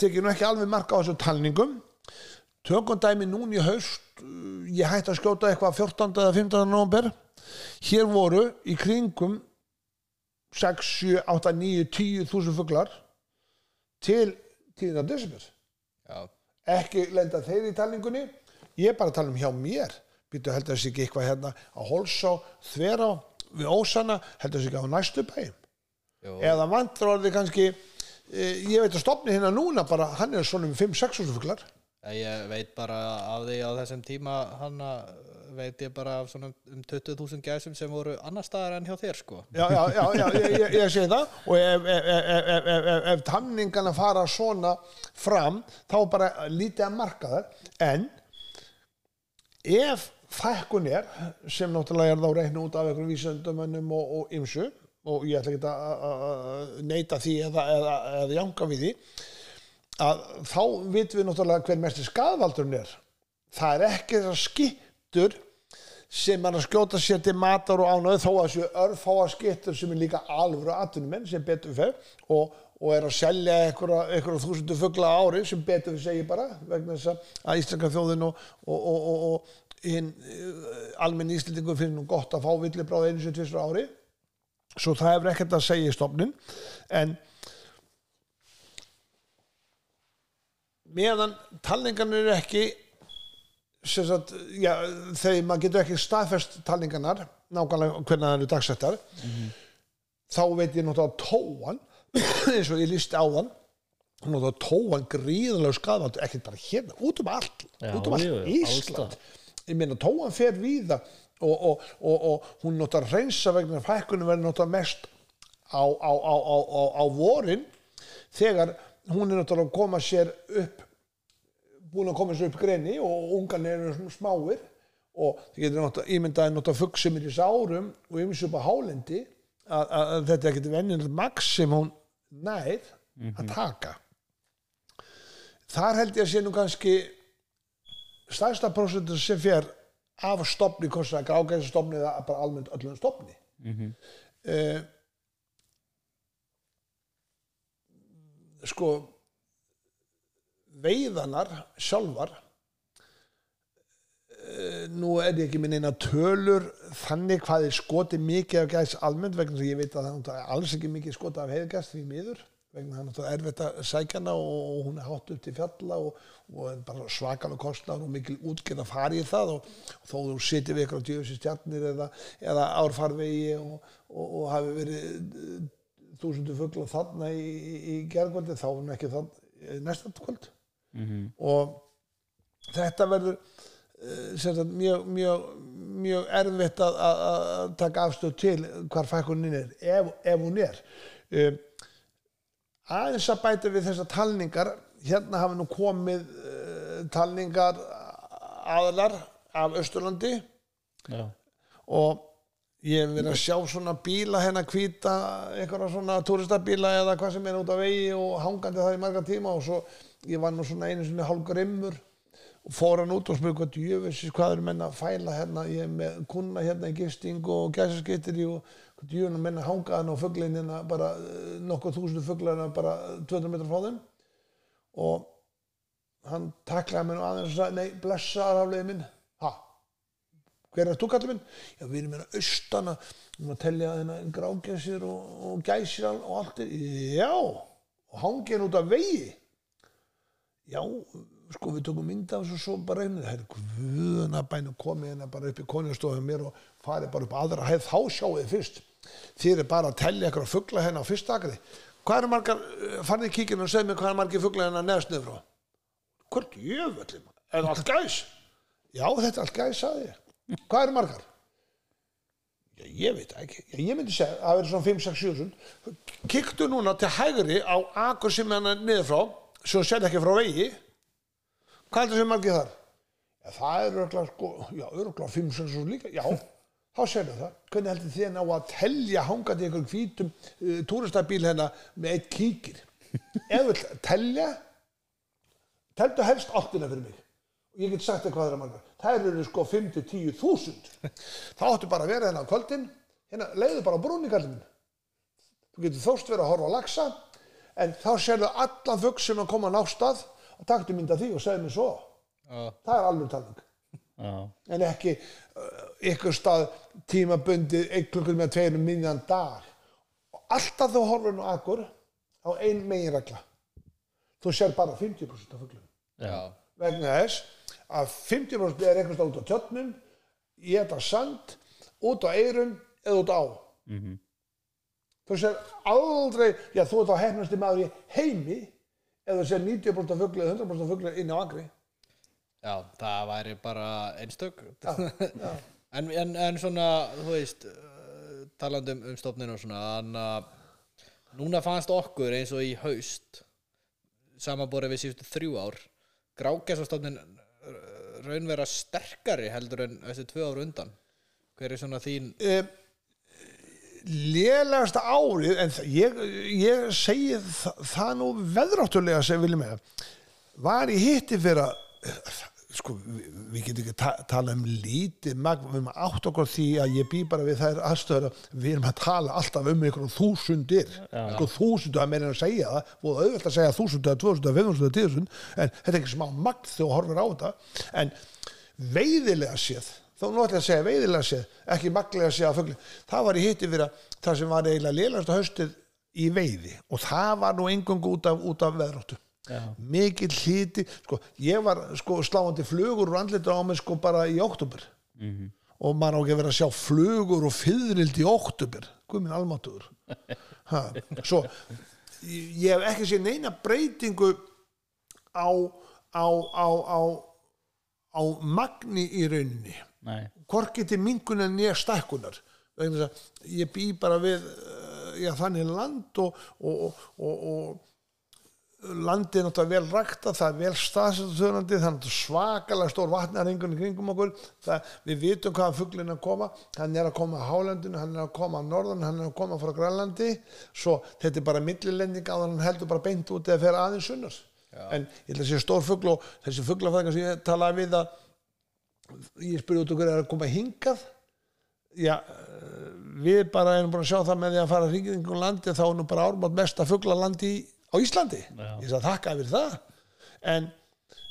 tekið nú ekki alveg marka á þessu talningum. Tökum dæmi núna í haust. Ég hætti að skjóta eitthvað 14. eða 15. november hér voru í kringum 6, 7, 8, 9, 10 þúsund fuglar til 10. desember. Já, ekki lenda þeir í talningunni. Ég bara að tala um hjá mér. Býtu heldur þessi ekki eitthvað hérna á Holsá, Þverá, við Ósana heldur þessi ekki á næstu bæjum? Jú, eða vantur orðið kannski e, ég veit að stopni hérna núna bara hann er svona um 5-6 fuglar. Ég veit bara af því á þessum tíma hann veit ég bara af svona um 20.000 gæsum sem voru annar staðar en hjá þér sko. Já, já, já, já ég, ég, ég segi það. Og ef, ef, ef, ef, tamningana fara svona fram þá bara lítið að marka það. En ef fækkun er sem náttúrulega er þá reikna út af einhverjum vísendumönnum og, og ymsu og ég ætla ekki að- neita því eða, eða, eða janga við því að þá vitum við náttúrulega hver mesti skadvaldurinn er. Það er ekki þessar skittur sem er að skjóta sér til matar og ánöðu þó að séu örfáa skittur sem er líka alvöru atvinnumenn sem betur fer og, og er að selja einhverja, þúsundu fugla á ári sem betur við segir bara vegna þess að- Íslandska þjóðin og, og, og, og, og hinn uh, almenn Íslandingur finnir nú gott að fá villibráð einu sem tvistur ári. Svo það hefur ekkert að segja í stofnin en meðan talningarnir eru ekki sagt, já, þegar maður getur ekki staðfest talningarnar nákvæmlega hvernig það eru dagsettar þá veit ég náttúrulega tóan *coughs* eins og ég lísti áðan náttúrulega tóan gríðanlega skadvald ekki bara hérna, út um allt Já, út um allt jú, Ísland. alls ég meina tóan fer víða og, og, og, og hún náttúrulega reynsa vegna fækkunum verður náttúrulega mest á, á, á, á, á, á vorin þegar hún er náttúrulega að koma sér upp búin að koma sér upp greni og ungan eru smáir og þið getur náttúrulega ímyndaði náttúrulega fugg sem er í sárum og ymins upp á hálendi að, að, að þetta ekkert venjulegt maks sem hún nær að taka. Þar held ég að sé nú kannski stærsta prósentur sem fer af stopni grágæsa stopni eða bara almennt öllum stopni mm sko veiðanar sjálfar eh, nú er ég ekki minn eina tölur þannig hvað er skoti mikið af gæs almennt vegna þess að ég veit að það er alls ekki mikið skoti af heiðgæst því miður vegna það er erfitt að sækja hana og hún er hátt upp til fjalla og, og svakalega kostnar og mikil útgerð að fara í það og, og þó þú sittir við ykkur á djöfisins stjarnir eða, eða árfarvegi og, og, hafi verið eh, þúsundu fugla þarna í, í, gerðkvöldi þá er hún ekki þann næsta kvöld Mhm. og þetta verður eh, sagt, mjög, mjög, mjög erfitt að, að, að taka afstöð til hvar fækkunin er ef, ef hún er. Um, aðeins að bæta við þessar talningar hérna hafa nú komið uh, talningar aðlar af Östurlandi já, og ég hef verið að sjá svona bíla hérna hvíta, einhverja svona turistabíla eða hvað sem er út á vegi og hangandi það í marga tíma og svo ég var nú svona einu svona hálf grimmur og fór hann út og spurði hvað djöfisins hvað eru menna að fæla hérna ég er með kuna hérna í gisting og gæsaskittir og hvað djöfuna menna að hanga hann á fuglinn hérna bara eh, nokkuð þúsundu fuglar hérna bara 200 metrar frá þeim og hann taklaði mér nú aðeins og sagði nei blessaðar afleiði minn ha hver er þú kallið minn? Já, við erum hérna austana, við erum að tellja hérna grágæsir og, og gæsir og allt já, og hangið út af vegi. Já, sko við tökum mynd af þessu og svo bara einu, það er guðuna bæn og komið hérna bara upp í konjastofum mér og farið bara upp aðra hæð, þá sjáu þið fyrst. Þið er bara að tellja eitthvað fugla hérna á fyrsta akri. Hvað eru margar, eh, farið í kíkinu og segðu mér hvað eru margir fugla hérna neðst niður frá? Hvort jöfnvöldum? Er það allt gæs? Já, þetta er allt gæs, sagði ég. Hvað eru margar? Já, ég veit ekki. Já, ég myndi segja að það verður svona 5-6 sjúsund. Kiktu núna til hægri á akur sem er hann niður frá, svo sér ekki frá vegi. Hvað er það sem margir þar? Já, það eru örgulega, sko, já, örgulega 5-6 sjúsund líka. Já, þá sérðu það. Hvernig heldur þið ná að telja hangandi einhverjum hvítum uh, túristabíl hérna með eitt kíkir? Þú vill telja, teldu helst áttina fyrir mig og ég get sagt þér hvað það er margar þær eru sko 5-10 þúsund þá áttu bara að vera hérna á kvöldin hérna leiðu bara minn þú getur þóst verið að horfa á laxa en þá sérðu allan fugg sem að koma á nástað og taktu mynd af því og segðu mér svo. Já, það er alveg talning. Já, en ekki uh, ykkur stað tímabundið einn klukkur með tveirum miðjan dag. Og alltaf þú horfur nú akkur á ein megin regla þú sér bara 50% af fugglum vegna þess að 50% er einhvers stað út á tjötnum í þetta sand út á eyrum eða út á. Mhm. Þú sér aldrei já þú ert á hefnasti maður í heimi eða þú sér 90% af fugli eða 100% af fugli inn á agri já, það væri bara einstök. já. *laughs* En, en, en svona, þú veist, uh, talandi um, um stofninu og svona, þannig að núna fannst okkur eins og í haust, samanborið við síðustu þrjú ár, grágæsastofnin raun vera sterkari heldur en þessi tvö ár undan. Hver er svona þín, Eh, lélegasta árið en ég, ég segi það, það nú veðráttulega sem viljum með var í hitti fyrir að sko, við, við getum ekki ta tala um lítið magn, við erum átt okkur því að ég bý bara við þær aðstöður að við erum að tala alltaf um einhverjum þúsundir. Sko þúsundu að meira en að segja það. Og auðvitað að segja þúsundu að tvösundu að fimmsundu að tíðusund en þetta er ekki smá magn þegar þú horfir á þetta. En veiðilega séð þá að segja veiðilega séð ekki maglega séð að fugli það var í hitti fyrir að það sem var eiginlega lélast haustið í veiði og það var nú engungu út af, af veðráttu Já. mikill hlíti sko, ég var sko sláandi flugur og andlitur á mig sko bara í oktober Mhm. og maður á ekki að vera að sjá flugur og fyðrild í oktober guðminn almáttugur. *laughs* Ha, svo ég hef ekki séð neina breytingu á á, á, á á magni í rauninni Nei, hvorki til mingunar nýja að ég bý bara við uh, já, þannig land og, og, og, og, landið er náttúrulega vel rækta það er vel staðstöðunandi það er svakalega stór vatnarengun í kringum okkur. Það, við vitum hvaðan fuglinn er að koma. Hann er að koma á hálendinu, hann er að koma á norðan hann er að koma frá Grænlandi. Svo þetta er bara millilending á hann heldur bara beint út eða fer aðeins sunnar. En ég ætla að sé stór fugl og þessi fuglafæðingar sem ég talaði við að ég spurði út okkur er að koma hingað. Já, eh, við bara erum búin að sjá það með því að fara hringið ykkur landi þá er nú bara ármátt mesta fuglalandi á Íslandi. Já. ég sagði þakka fyrir það. En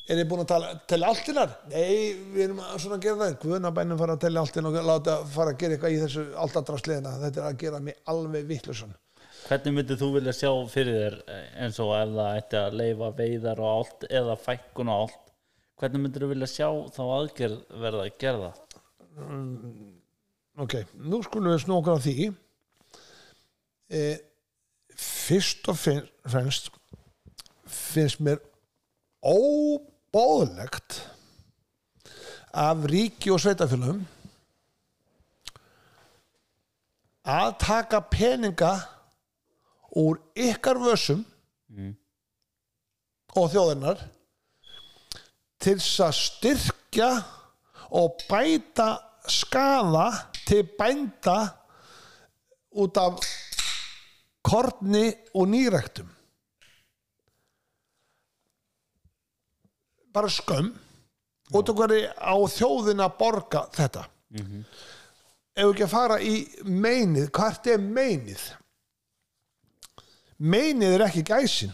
er þið búin að tala, telja alltinar? Nei, við erum að svona að gera það. Guðnabænum fara að telja alltin og láta fara að gera eitthvað í þessu alltadrasliðina þetta er að gera mig alveg vittlusan hvernig myndið þú vilja sjá fyrir þér eh, eins og ef það ætti að leifa veiðar og allt eða fækkun og allt hvernig myndir þú vilja sjá þá aðgerð verða að gerða ok, nú skulum við á því. E, fyrst og fremst finnst mér óbóðlegt af ríki og sveitafélagum að taka peninga úr ykkar vössum og þjóðinnar til að styrkja og bæta skaða til bænda út af korni og nýræktum. Bara skömm. Út af hverju á þjóðin að borga þetta? Ef ekki að fara í meinið hvert er meinið? Meinið er ekki gæsin.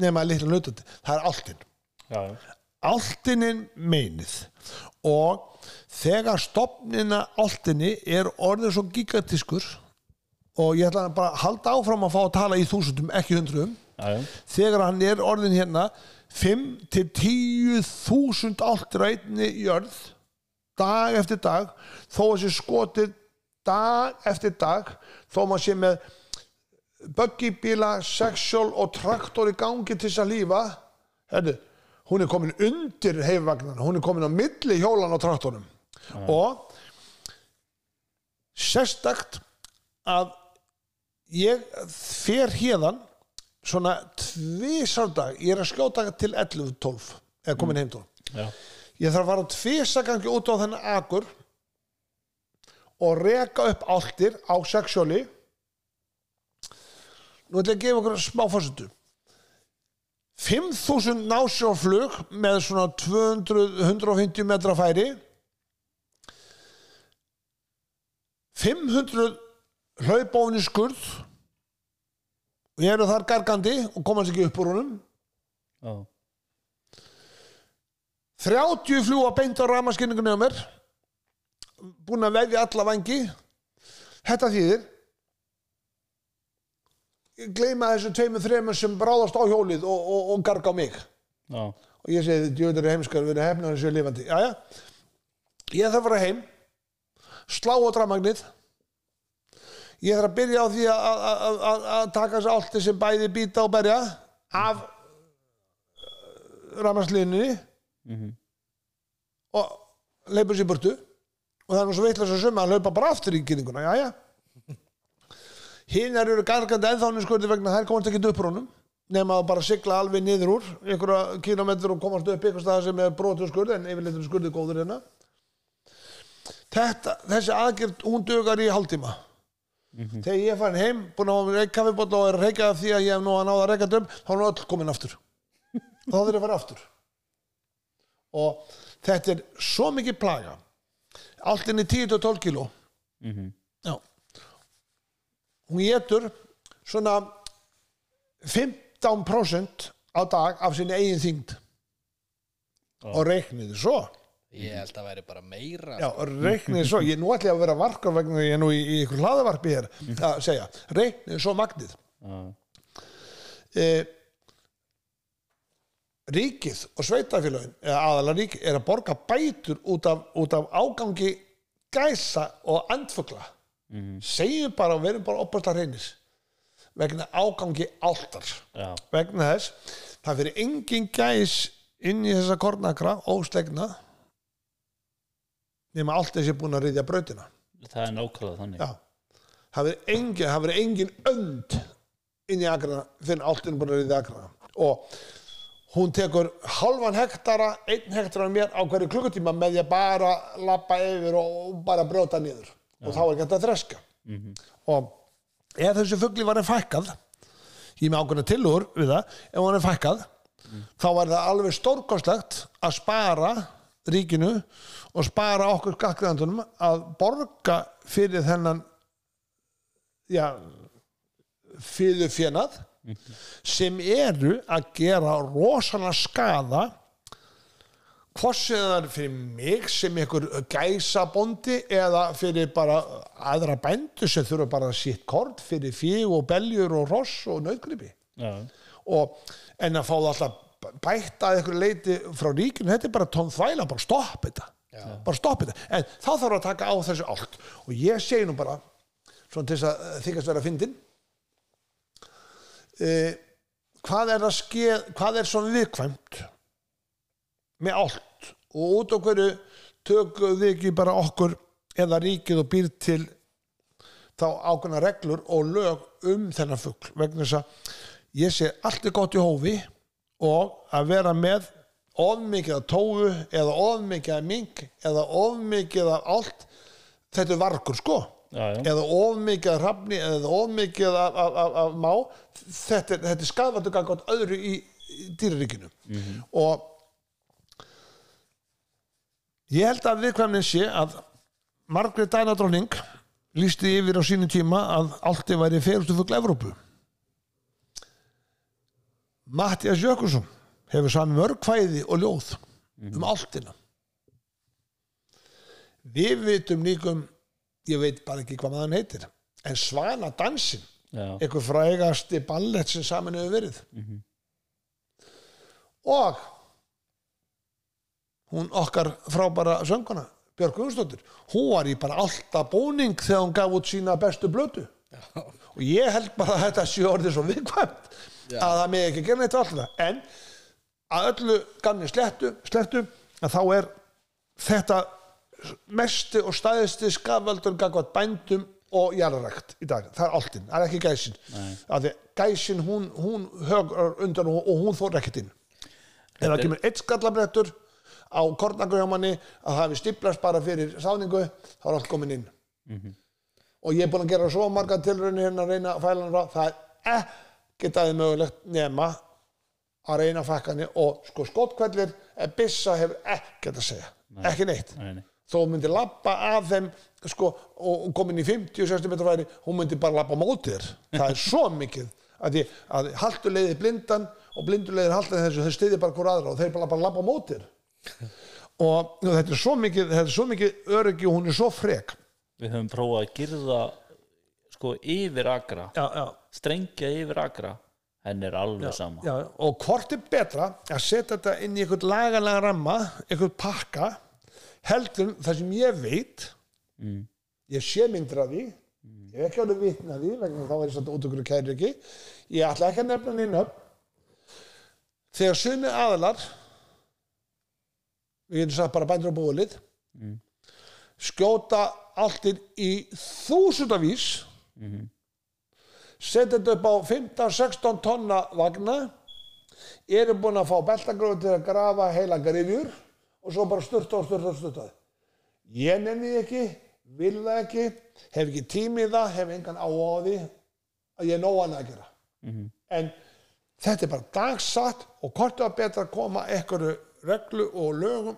Nema að litla hlutandi það er alltinn já, áltinin meinið. Og þegar stopnina áltinni er orðið svo gigantiskur og ég ætla bara að halda áfram að fá að tala í þúsundum, ekki hundruðum þegar hann er orðin hérna 5 til 10 þúsund áltir á einni jörð dag eftir dag þó að sé skotið dag eftir dag þó maður sé með buggybíla, sexual og traktor í gangi til þess að lífa Herðu, hún er komin undir heifvagnana, hún er komin á milli hjólan á traktorum og sérstakt að ég fer hérðan svona tvisar dag. Ég er að skjóta til 11-12 eða komin heim 12 já, ég þarf að fara tvisa gangi út á þennan akur og reka upp áltir á sexuáli nú ætla ég að gefa okkur smá fórsetu 5000 násjóflug með svona 200, 150 metra færi. 500 hlaupofni skurð og ég eru þar gargandi og komast ekki upp úr honum. Já, 30 fljúa beint á ramaskinningunni á mér. Búin að vefja alla vangi þetta þýðir ég gleyma þessum tveimur þreimur sem bráðast á hjólið og, og, og garga á mig. Já, og ég segi djöður er heimskar við erum hefnar þessu lifandi. Jæja. ég þarf að fara heim slá á dramagnið. Ég þarf að byrja á því að- taka þessu álti sem bæði býta og berja af ramaslíninni og leipur sér burtu. Og það er nú svo veitlega svo summa að laupa bara aftur í kynninguna, jæja hinnar eru gargandi ennþáni skurði vegna þær komast ekki upp úr honum nema að bara sigla alveg niður úr einhverja kilometr og komast upp einhvers stað sem er brotur skurði en yfirleitt er skurði góður hérna. Þetta, þessi aðgerð hún dugar í hálftíma. Þegar ég er farin heim búin að hafa kaffibótt og er að reykja því að ég hef nú að náða að reykja döm þá er nú öll komin aftur. Þá þurfir að fara aftur. Og þetta er svo mikið plaga. Allt inn í 10-12 kíló. Já hún getur svona 15% á dag af sinni eigin þyngd. Og reikniði svo. Ég held að væri bara meira. Já, reikniði svo, ég nú ætla ég að vera varkar vegna ég er nú í, í ykkur hlaðavarpi hér að segja, reikniði svo magnið. Já, e, Ríkið og sveitafélögin eða aðalega ríkið er að borga bætur út af, út af ágangi gæsa og andfugla mm. segjum bara og verum bara opast að reynis vegna ágangi áltar. Já, vegna þess það fyrir engin gæs inn í þessa kornakra óslegna nema allt þessi búin að riðja brautina. Það er nákvæmlega þannig. Já. það verður engin, það verður engin önd inn í agrana fyrir allt er búin að riðja agrana og hún tekur halvan hektara einn hektara mér á hverju klukkutíma með að bara lappa yfir og bara brjóta niður og þá er ekki hægt að þreska. Og ef þessu fugli var fækkað ég er með ákveðna tillögur við það ef hann er fækkað þá var það alveg stórkostlegt að spara ríkinu og spara okkur skakkriðandunum að borga fyrir þennan já fyrir fjenað sem eru að gera rosalega skada er fyrir mig sem einhver gæsabondi eða fyrir bara aðra bændu sem þurfa bara sitt kort fyrir fíg og beljur og ross og nautgripi. Já, og en að fá það alltaf bætt að einhverju leiti frá ríkinu þetta er bara tón þvæla, bara stopp þetta. Bara stopp þetta, en þá þarf að taka á þessu allt. Og ég segi nú bara svona til þess að eh, þykast vera fyndin eh, hvað er að skeð hvað er svona viðkvæmt með allt. Og út hverju tökum við ekki bara okkur eða ríkið og býr til þá ákveðna reglur og lög um þennan fugl? Vegna þess að ég sé allt er gott í hófi og að vera með of mikið af tófu eða of mikið af mink eða of mikið af allt þetta er vargur sko. Já, já. eða of mikið af hrafni eða of mikið af, af, af, af má. Þetta þetta er skadvættu gangað öðru í, í dýraríkinu og ég held að viðkvæmnin sé að Margrét Dænadróning lísti yfir á sínum tíma að allt er væri ferustu fugl Evrópu. Mattias Jökulsson hefur sann mörg kvæði og ljóð um alltina við vitum líkum ég veit bara ekki hvað maður heitir en Svana dansin já, einhver frægasti ballett sem saman hefur verið. Og hún okkar frábæra sönguna Björk Guðsdóttir hún var í bara alltaf búning þegar hún gaf út sína bestu blötu og ég held bara að þetta sé orðið svo viðkvæmt að það með ekki gera neitt við alltaf en að öllu ganni slettu, slettu að þá er þetta mesti og stæðisti skafaldur gagvat bændum og jarðarækt í dag, það er alltinn, það er ekki gæsin. Að því gæsin hún, hún högur undan og, hún þór ekkert inn. Ef það kemur eitt skallabrettur á kornagurhjámanni að það hafi stiplast bara fyrir sáningu þá er allt komin inn. Og ég er búin að gera svo marga tilraunir hérna að reyna að fæla hann frá. Það er ekkert aðeins mögulegt nema að reyna að fækka hann og sko skotkvellir en byssa hefur ekkert að segja. Ekki neitt. Nei, nei. þó hún myndi lappa að þeim sko, og komin í 50-60 metra færi hún myndi bara lappa á móti þér. Það er svo *laughs* mikið að, að haltu leiði blindan og blindu leiðir haltu þessu þau stiði bara hver aðra og þeir bara, lappa á móti þér og, og þetta er svo mikið þetta er svo mikið öryggi og hún er svo frek. Við höfum prófað að girða sko yfir agra. Já, já, strengja yfir agra. Henn er alveg sama. já, og hvort er betra að setja þetta inn í einhvern lagalega ramma einhvern pakka heldur það sem ég veit mm. ég sé myndir af því ég hef ekki alveg vitna því vegna þá er ég satt út okkur kæri ekki ég ætla ekki að nefna neina upp þegar sumi aðalar við getum sagt bara bændur á búið skjóta alltir í þúsundavís. Setja þetta upp á 15-16 tonna vagna. Eru búin að fá beltagrófi til að grafa heila grifjur og svo bara styrta og styrta og styrta ég nenni ekki vil það ekki hef ekki tími í það, hef engan áhuga á því að ég er nóg annað að gera. En þetta er bara dagsatt og hvort er betra að koma einhverju reglu og lögum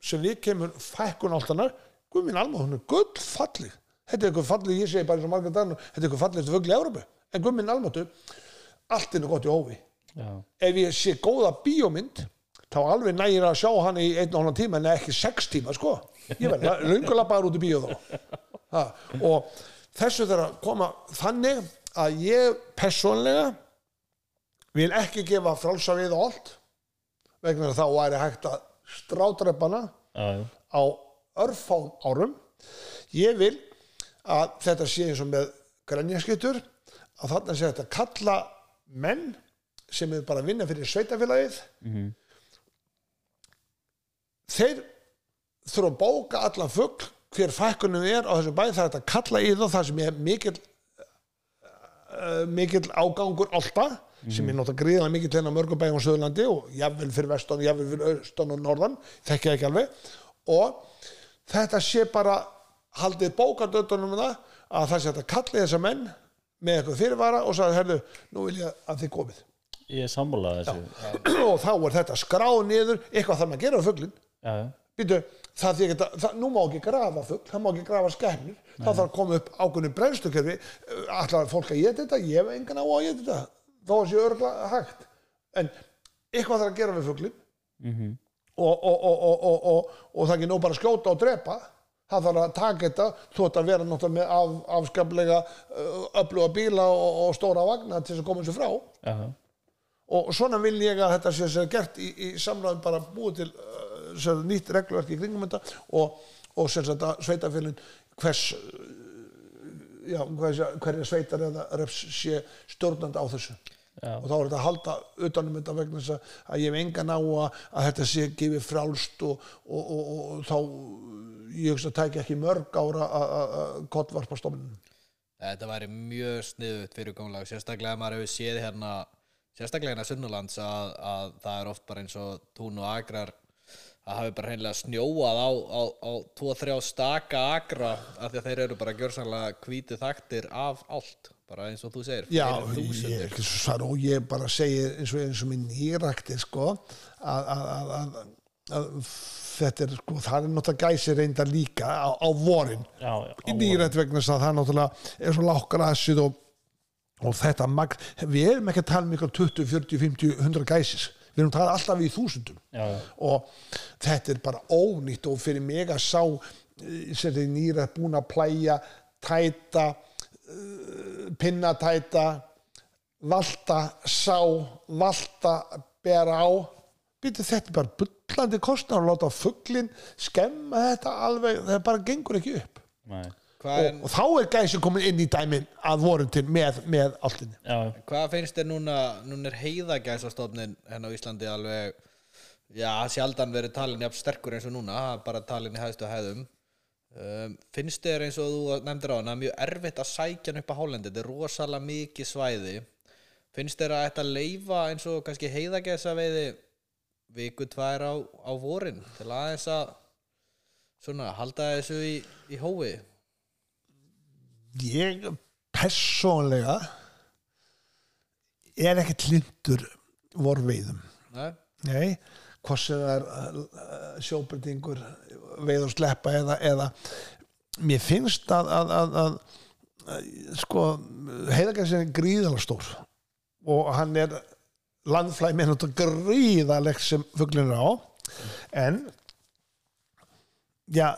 sem við kemur fækkun áltanar guð minn alma, hún er gull fallið þetta er eitthvað fallið, ég segi bara eins og margar dagar þetta er eitthvað fallið eftir fugl í Európu en guð minn almáttu, allt er nú gott í hófi já, ef ég sé góða bíómynd þá alveg nægir að sjá hann í einn og hálfan tíma en ekki sex tíma sko. Ég verð löngulega bara út í bíó þá. Ha, og þessu þarf að koma þannig að ég persónlega vil ekki gefa frálsa við allt vegna þá væri hægt að já, á örfám árum. Ég vil að þetta sé eins og með grænjaskittur að þarna sé þetta kalla menn sem er bara að vinna fyrir sveitafélagið þeir þurfa að bóka allan fugg hver fækkunum er á þessu bæ það er þetta að kalla í það það sem er mikil uh, mikil ágangur alltaf sem er náttúrulega gríðan mikil hérna á mörgum bæjum á Söðurlandi og jafnvel fyrir vestan, jafnvel fyrir austan og norðan þekki það ekki alveg. Og þetta sé bara haldið bókardöndunum um það að það sé þetta kalli þessa menn með eitthvað fyrirvara og sagði, herðu, nú vil ég að þið komið. Ég er sammálaði þessu. Og þá er þetta skráð niður eitthvað þarf maður að gera á já, Býtu, það því það, nú má ekki grafa fugl, það má ekki grafa skemmir þá þarf að koma upp ákveðinu brennslukerfi. Allar fólk að geta þetta, ég hef engan á að geta þetta, þó að sé örgla hægt, en eitthvað þarf að gera við fuglin Mhm. og, og, og, og, og, og, og það er nú bara að skjóta og drepa. Það þarf að taka þetta þú ætti að vera náttúrulega með af, afskaplega uh, öfluga bíla og, stóra vagna til þess að koma þessu frá. Já, já, og svona vil ég að þetta sé sér gert í, í samræðum bara búið til uh, nýtt regluverk í kringum þetta. Og, sveitafélin hvers uh, já, hverja sveitar eða reps sé stjórnandi á þessu Já. og þá er þetta að halda utanum þetta vegna þess að- að ég hef engan á að, að þetta sé gefið frálst og, og, og, og, og þá ég hugsa að tækja ekki mörg ára að- kottvarpa stofnunum Þetta væri mjög sniðut fyrirkomlag sérstaklega að maður hefur séð hérna sérstaklega hérna Sunnulands að, að það er oft bara eins og tún og agrar að hafi bara hreinlega snjóað á, á, á tvo, þrjá staka agra af því að þeir eru bara gjörsanlega hvítu þaktir af allt bara eins og þú segir Já, ég, þúsundir. ekki svo svar og ég bara segi eins og eins og minn nýrakti sko að, að, að, að, að þetta er sko, það er náttúrulega gæsi reynda líka á, á vorin. Já, já, í nýrætt vegna þess að það náttúrulega er svo lággrasið og, og þetta magn, við erum ekki að tala um ykkur 20, 40, 50, 100 gæsis við erum að tala alltaf í þúsundum. Já, og þetta er bara ónýtt og fyrir mig að sá eh, sem þeir nýra búin að plæja tæta uh, pinnatæta valta, sá valta, bera á. Býtu þetta er bara bullandi kostnar og láta fugglin skemma þetta alveg, það bara gengur ekki upp. Nei, og, er, og þá er gæsi komin inn í dæmin að vorum til með, með alltinni já, hvað finnst þér núna núna er heiðagæsastofnin hérna á Íslandi alveg já, sjaldan verið talin jafn sterkur eins og núna bara talin í hæðstu hæðum. Um, finnst þér eins og þú nefndir á hana mjög erfitt að sækja hann upp á hálendi þetta er rosalega mikið svæði. Finnst þér að þetta leifa eins og kannski heiðagæsa veiði viku tvær á, á vorin til aðeins að svona halda þessu í, í hófi ég persónlega er ekki hlindur vorveiðum Nei? Nei, hvort sem það er uh, sjóbreytingur veið og sleppa eða, eða mér finnst að, að, að, að, sko heiðagæsin er gríðalega stór og hann er landflæmi er náttúrulega gríðalegt sem fuglinn er á en já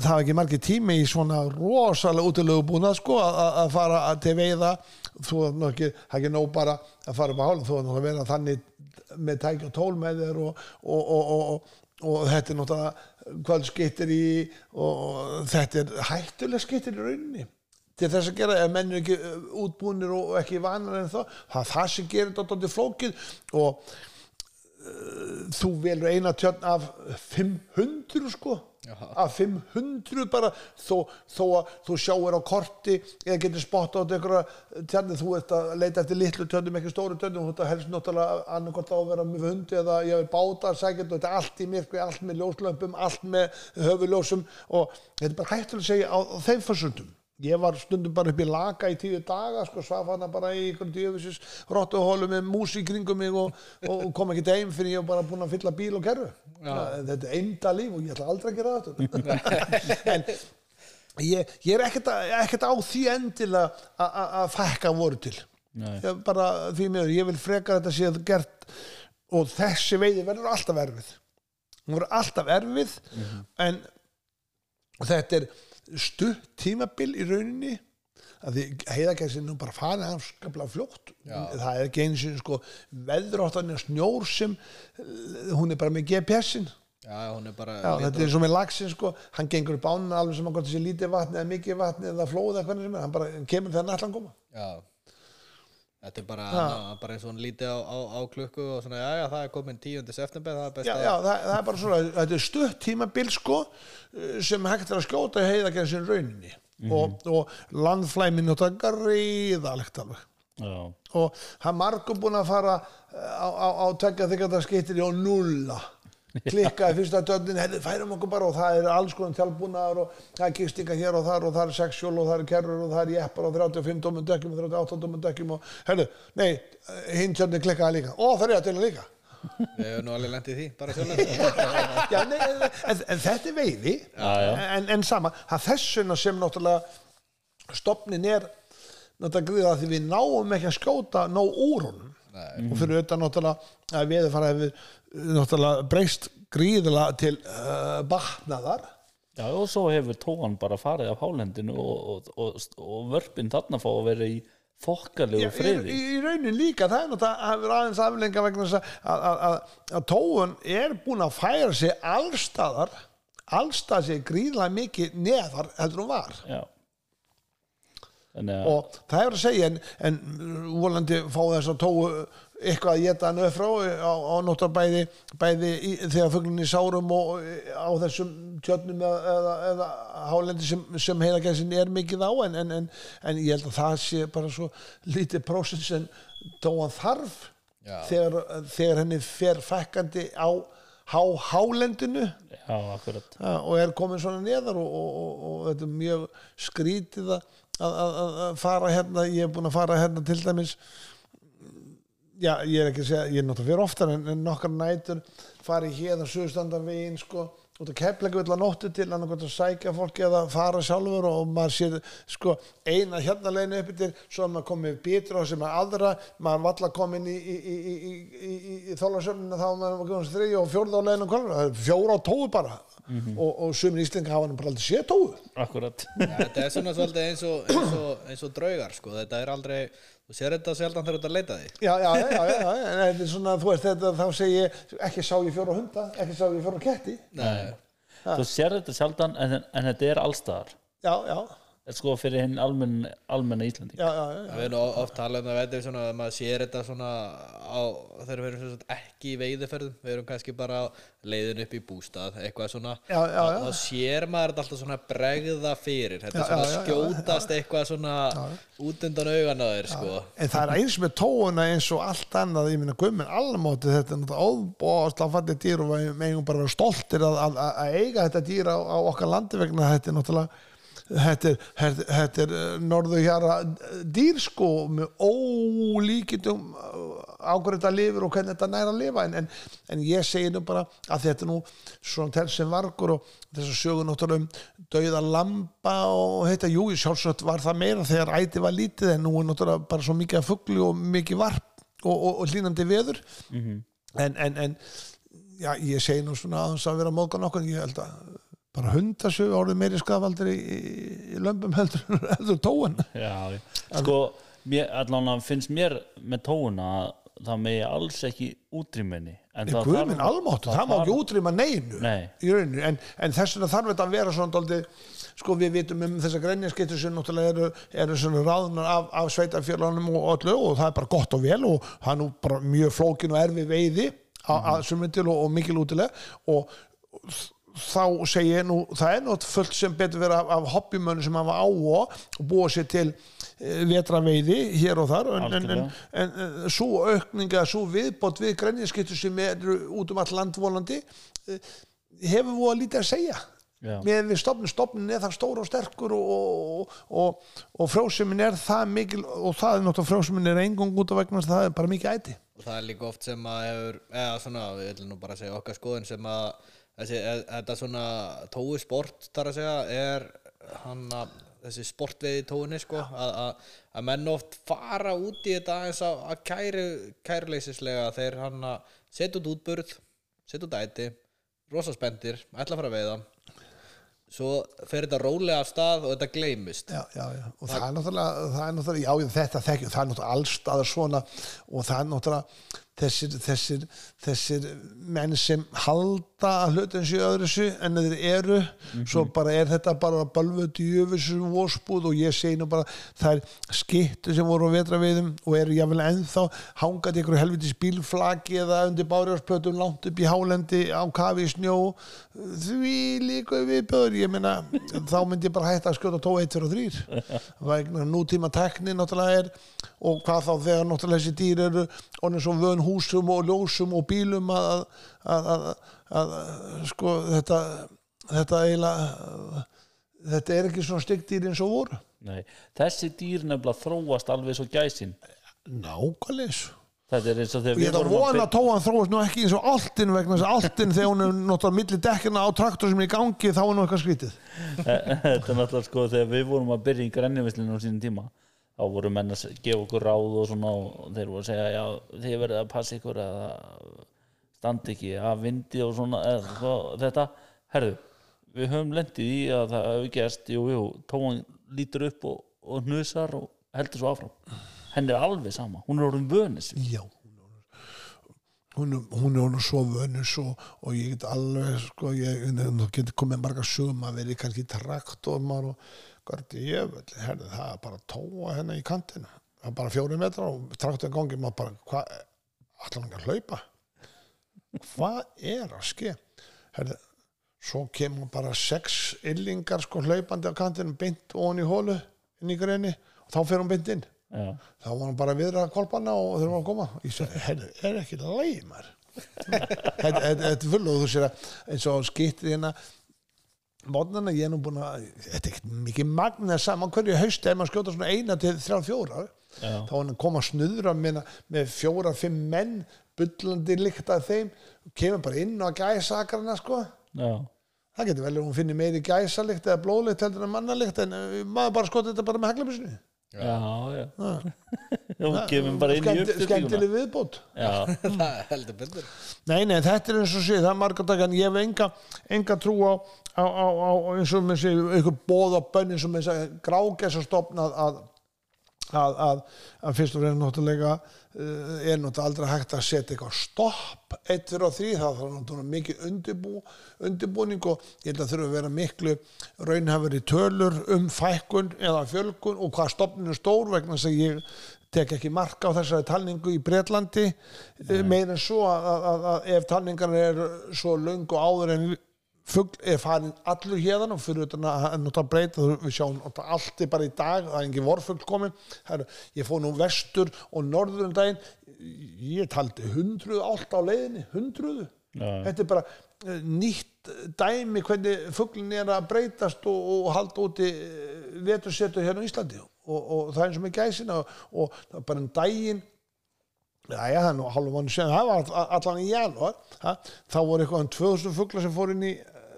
það var ekki margir tími í svona rosalega útilegu búnað sko að, fara til veiða. Þú er nú ekki, það er ekki nóg bara að fara upp á hálum, þú er nú að vera þannig með tæki og tól með þér og, og, og, og, þetta er náttúrulega hvað skittir í og, þetta er hættulega skittir í rauninni. Til þess að gera ef menn er ekki uh, útbúnir og ekki vanar en það það er það sem gerir þetta dálítið flókið og þú velur eina tjörn af 500 sko. Af 500 bara. Þó, þó að þú sjáir á korti eða getur spotta á einhverja tjarni þú ert að leita eftir litlu tjörnum ekki stóru tjörnum, þú ert að helst náttúrulega annarkort á að vera með hundi eða ég vil báta sækjandi og þetta er allt í myrkvi, allt með ljóslömpum allt með höfuljósum og þetta er bara hættulega að segja á, á þeim fórsöndum ég var stundum bara upp í laka í tíu daga sko, svaf hana bara í einhvern djöfusis rottuhólu með mús í kringum mig og, og kom ekki heim fyrir ég var bara búin að fylla bíl og kerru. Þetta er einda líf og ég ætla aldrei að gera þetta en ég, ég er ekkert, á því endilega að- fækka voru til. Ég, bara því miður, ég vil frekar þetta séð gert og þessi veiði verður alltaf erfið. Hún verður alltaf erfið en þetta er stutt tímabil í rauninni að því heiðagæsin nú bara farið afskaplega fljótt. Já. það er ekki einu sinni sko veðráttan er snjór sem eh, hún er bara með GPS-in Já, er Já, þetta er svo með lagsin sko, hann gengur upp ánum alveg sem hann gott þessi lítið vatni eða mikið vatni eða flóð eða hvernig sem er, hann bara kemur þegar nætlan koma. Já Þetta er bara, hana, bara eins og hún lítið á, á, á klukku og svona, já, já, það er komin 10. september, það er best Já, að já það, það er bara svona, þetta er stutt tímabil sko eh, sem hægt er að skjóta heiðagæsin rauninni. Og, og landflæmin og það gríðalegt alveg. Já, og það er margur búin að fara eh, á, á, þig að það skiptir í á nulla *laughs* klikkaði fyrsta döndin, hefði færum okkur bara og það er alls konar tjálbúnaðar og það er kistinga hér og þar og það er sexjól og það er kerrur og það er jeppar og 35 tómum dekkjum og 38 tómum dekkjum og herru, nei, hinn tjöndin klikkaði líka. Og það er að til líka. Við hefum nú alveg lent í því, bara sjálf *laughs* Já, nei, en, en, þetta er veiði. En, en sama, það þessuna sem náttúrulega stopnin er náttúrulega gríða því við náum ekki að skjóta nóg úr honum. Nei. og fyrir auðvitað náttúrulega að við fara hefur náttúrulega breyst gríðilega til uh, batnaðar Já, og svo hefur tóan bara farið af hálendinu og, og, og, og vörpin þarna fá að vera í fokkalegu friði. í, í raunin líka, það er náttúrulega aðeins aflenga vegna að, að, að, tóun er búin að færa sig allstaðar allstað sig gríðilega mikið neðar heldur hún var Já. Þannig að, og það er að segja en, en volandi fá þess að tóu eitthvað að geta hann upp frá á, á nóttar bæði, bæði í, þegar fuglunni sárum og á þessum tjötnum eða, eða, eða hálendi sem, sem heiðagæsin er mikið á en, en, en, en ég held að það sé bara svo lítið prósins en tóan þarf þegar, þegar henni fer fækkandi á há hálendinu. Já, ja, og er komin svona neðar og, og, og, og þetta er mjög skrítið að, að, að, fara hérna ég er búin að fara hérna til dæmis já, ég er ekki að segja ég er náttúrulega fyrir oftar en, en nokkar nætur fari hérna suðstandan veginn sko, út að keplega vill að nóttu til annað að sækja fólki eða fara sjálfur og maður sér sko eina hérna leiðinu upp til svo að maður komið betur á sem að aðra maður valla komin í, í, í, í, í, í, í, í þólasöfnina þá var maður komin þrý og fjórða á það er fjóra á tóu bara og, og sumir íslenga hafa hann bara aldrei séð tóu Akkurat. Já, þetta er svona svolítið eins og, eins og, eins og draugar sko. þetta er aldrei, þú sér þetta sjaldan þegar þú ert að leita því já, já, já, já, já, en þetta er svona, þú veist þetta, þá segi ég, ekki sá ég fjóra hunda ekki sá ég fjóra ketti Nei. Þú sér þetta sjaldan en, en þetta er allstaðar. já, já, Sko fyrir hinn almenn, almenna Íslandi. já, já, já, Við erum oft talað um það veitum svona að maður sér þetta svona á, þegar við erum svona ekki í veiðiferðum við erum kannski bara leiðin upp í bústað eitthvað svona. Já, já, já. þá sér maður þetta alltaf svona bregða fyrir þetta Já, er svona já, já, já, skjótast eitthvað svona út undan augan á þér sko. En það er eins með tóuna eins og allt annað, ég minna guðminn almóti þetta er náttúrulega óbóðslega fallið dýr og við megum bara vera stoltir að, að, að eiga þetta dýr á, á okkar landi vegna þetta er náttúrulega þetta er, þetta, þetta er eh, norðu hjara dýr sko með ólíkitum ákveður þetta lifir og hvernig þetta næra að lifa. En, en, en ég segi nú bara að þetta nú svona tel sem vargur og þess að sögur náttúrulega um dauða lamba og heita, jú, sjálfsagt var það meira þegar æti var lítið en nú er náttúrulega bara svo mikið af fugli og mikið varp og, og, og hlínandi veður. En, en, en já, ég segi nú svona aðeins að vera móðgan okkur, ég held að bara hundasögu orðið meiri skafaldir í, í, í lömbum heldur, heldur tóan Já, sko mér, allan að finnst mér með tóuna að það megi alls ekki útrýminni en það þarf- almáttu, það má þarf- ekki útrýma neinu Nei. rauninu, en, en þess vegna þarf þetta að vera svona daldið, sko við vitum um þessa grænjaskittur sem náttúrulega eru, eru svona ráðunar af, af sveitafjörlanum og öllu og það er bara gott og vel og það er nú bara mjög flókin og erfi veiði að sumum til og, og mikil útilega og þá segi ég nú það er nátt fullt sem betur vera af, af hobbymönnum sem hafa áhuga og búa sér til e, vetraveiði hér og þar. En, en, en, en, svo aukninga, svo viðbót við grænjaskittu sem eru út um all landvolandi hefur við að lítið að segja. Já. með við stofnun, stofnun er það stór og sterkur og, og, og, og frjósumin er það mikil og það er náttúrulega frjósumin er engung út af vegna að það er bara mikið æti. Og það er líka oft sem að hefur eða svona, við viljum nú bara segja okkar skoðun sem að þessi, e, þetta svona tói sport þar að segja er hann að þessi sportveiði tóinni sko að, að, að menn oft fara út í þetta eins að, að kæru kæruleysislega þeir hann að setja út útburð setja út æti, rosa spendir ætla að fara að veiða. Svo fer þetta rólega af stað og þetta gleymist. Já, já, já. og það er náttúrulega, það er náttúrulega já, þetta þekkjum, það er náttúrulega allstaðar svona og það er náttúrulega þessir, þessir, þessir menn sem halda að hlutin séu öðru sér en þeir eru. Svo bara er þetta bara balvöld í öfusum vorspúð og ég segi nú bara það er skittu sem voru á vetraveiðum og eru jáfnvel ennþá hangað í einhverju helvitis bílflaki eða undir bárjársplötum langt upp í hálendi á kafi í snjó. Því líka viðbjöður ég meina þá myndi ég bara hætta að skjóta tó 1, 2 og 3 *laughs* vegna nútíma tekni náttúrulega er og hvað þá þegar náttúrulega þessi dýr eru vön húsum og ljósum og bílum að, að, að, að, að sko þetta þetta eiginlega þetta er ekki svona styggdýr eins og voru. Nei, þessi dýr nefnilega þróast alveg svo gæsin. Nákvæmlega eins. Þetta er eins og þegar og ég ætla að vorum vona að tóan þróast nú ekki eins og alltinn vegna þess að alltinn þegar hún er náttúrulega milli dekkina á traktor sem er í gangi þá er nú eitthvað skrítið. *laughs* Þetta er náttúrulega sko þegar við vorum að byrja í grennivislinu á sínum tíma þá voru menn að gefa okkur ráð og svona og þeir voru að segja já þið verðið að passa ykkur að standi ekki að vindi og svona. Eða, svo, þetta, herðu við höfum lendið í að það hefur gerst. Jú, jú, tóan lítur upp og, og hnusar og heldur svo áfram. Henni er alveg sama, hún er orðin vönis Já, hún er, honum svo vönus og, og ég get alveg sko, ég get komið marga sögum að verið kannski traktormar og ég vil, herði, það er bara tóa henni í kantinu, það er bara fjóri metra og traktorn gangi maður bara, hvað allan hann að hlaupa? Hvað er að ske? Herði, svo kemur bara sex illingar sko hlaupandi á kantinu beint ofan í hólu inn í greinni og þá fer hún beint inn. Já, þá var hann bara að viðra kolpana og þeir var að koma. Ég segi, herri, er ekki leið maður? *laughs* Þetta og þú sér að eins og skittir hérna mótnana ég er nú búin að þetta er ekkert mikið magna saman hverju hausti ef maður skjóta svona eina til þrjá fjóra Já. þá hann að koma snuðra með, með fjóra, fimm menn bullandi líkt að þeim kemur bara inn á gæsakarna sko. Já, það getur vel að hún finnir meiri gæsalikt eða blóðlikt heldur en mannalikt en uh, maður bara skoti þetta bara með haglabissinu já, já. og *laughs* kemur bara inn í uppstiltinguna skemmtileg viðbót. Já, *laughs* það er heldur betur. Nei, nei, þetta er eins og sé, það er margar dagar en ég hef enga, enga trú á, á, á, á eins og með sé, einhver bóð á bönn eins og með þess að stopna að, að, að, að fyrst og reynir náttúrulega er náttúrulega aldrei hægt að setja eitthvað stopp, eitt fyrir og þrý það þarf náttúrulega mikið undirbú, undirbúning og ég held að þurfa að vera miklu raunhafari tölur um fækkun eða fjölkun og hvað stopninu stór vegna þess að ég tek ekki marka á þessari talningu í Bretlandi. Meira en svo að, að, að ef talningar er svo löngu áður en fugl er farin allur hérðan og fyrir utan að að nota breyta við sjáum nota allt er bara í dag það er engin vorfugl komin. Heru, ég fór nú vestur og norður um daginn. Ég taldi hundruð allt á leiðinni, hundruðu. Já. þetta er bara eh, nýtt dæmi hvernig fuglin er að breytast og, og halda úti vetursetu hérna á Íslandi. Og, og það er eins og með gæsina og, og það bara en daginn. Jæja, það er nú það var all- allan í janúar, ha, þá voru eitthvað um 2000 fuglar sem fór inn í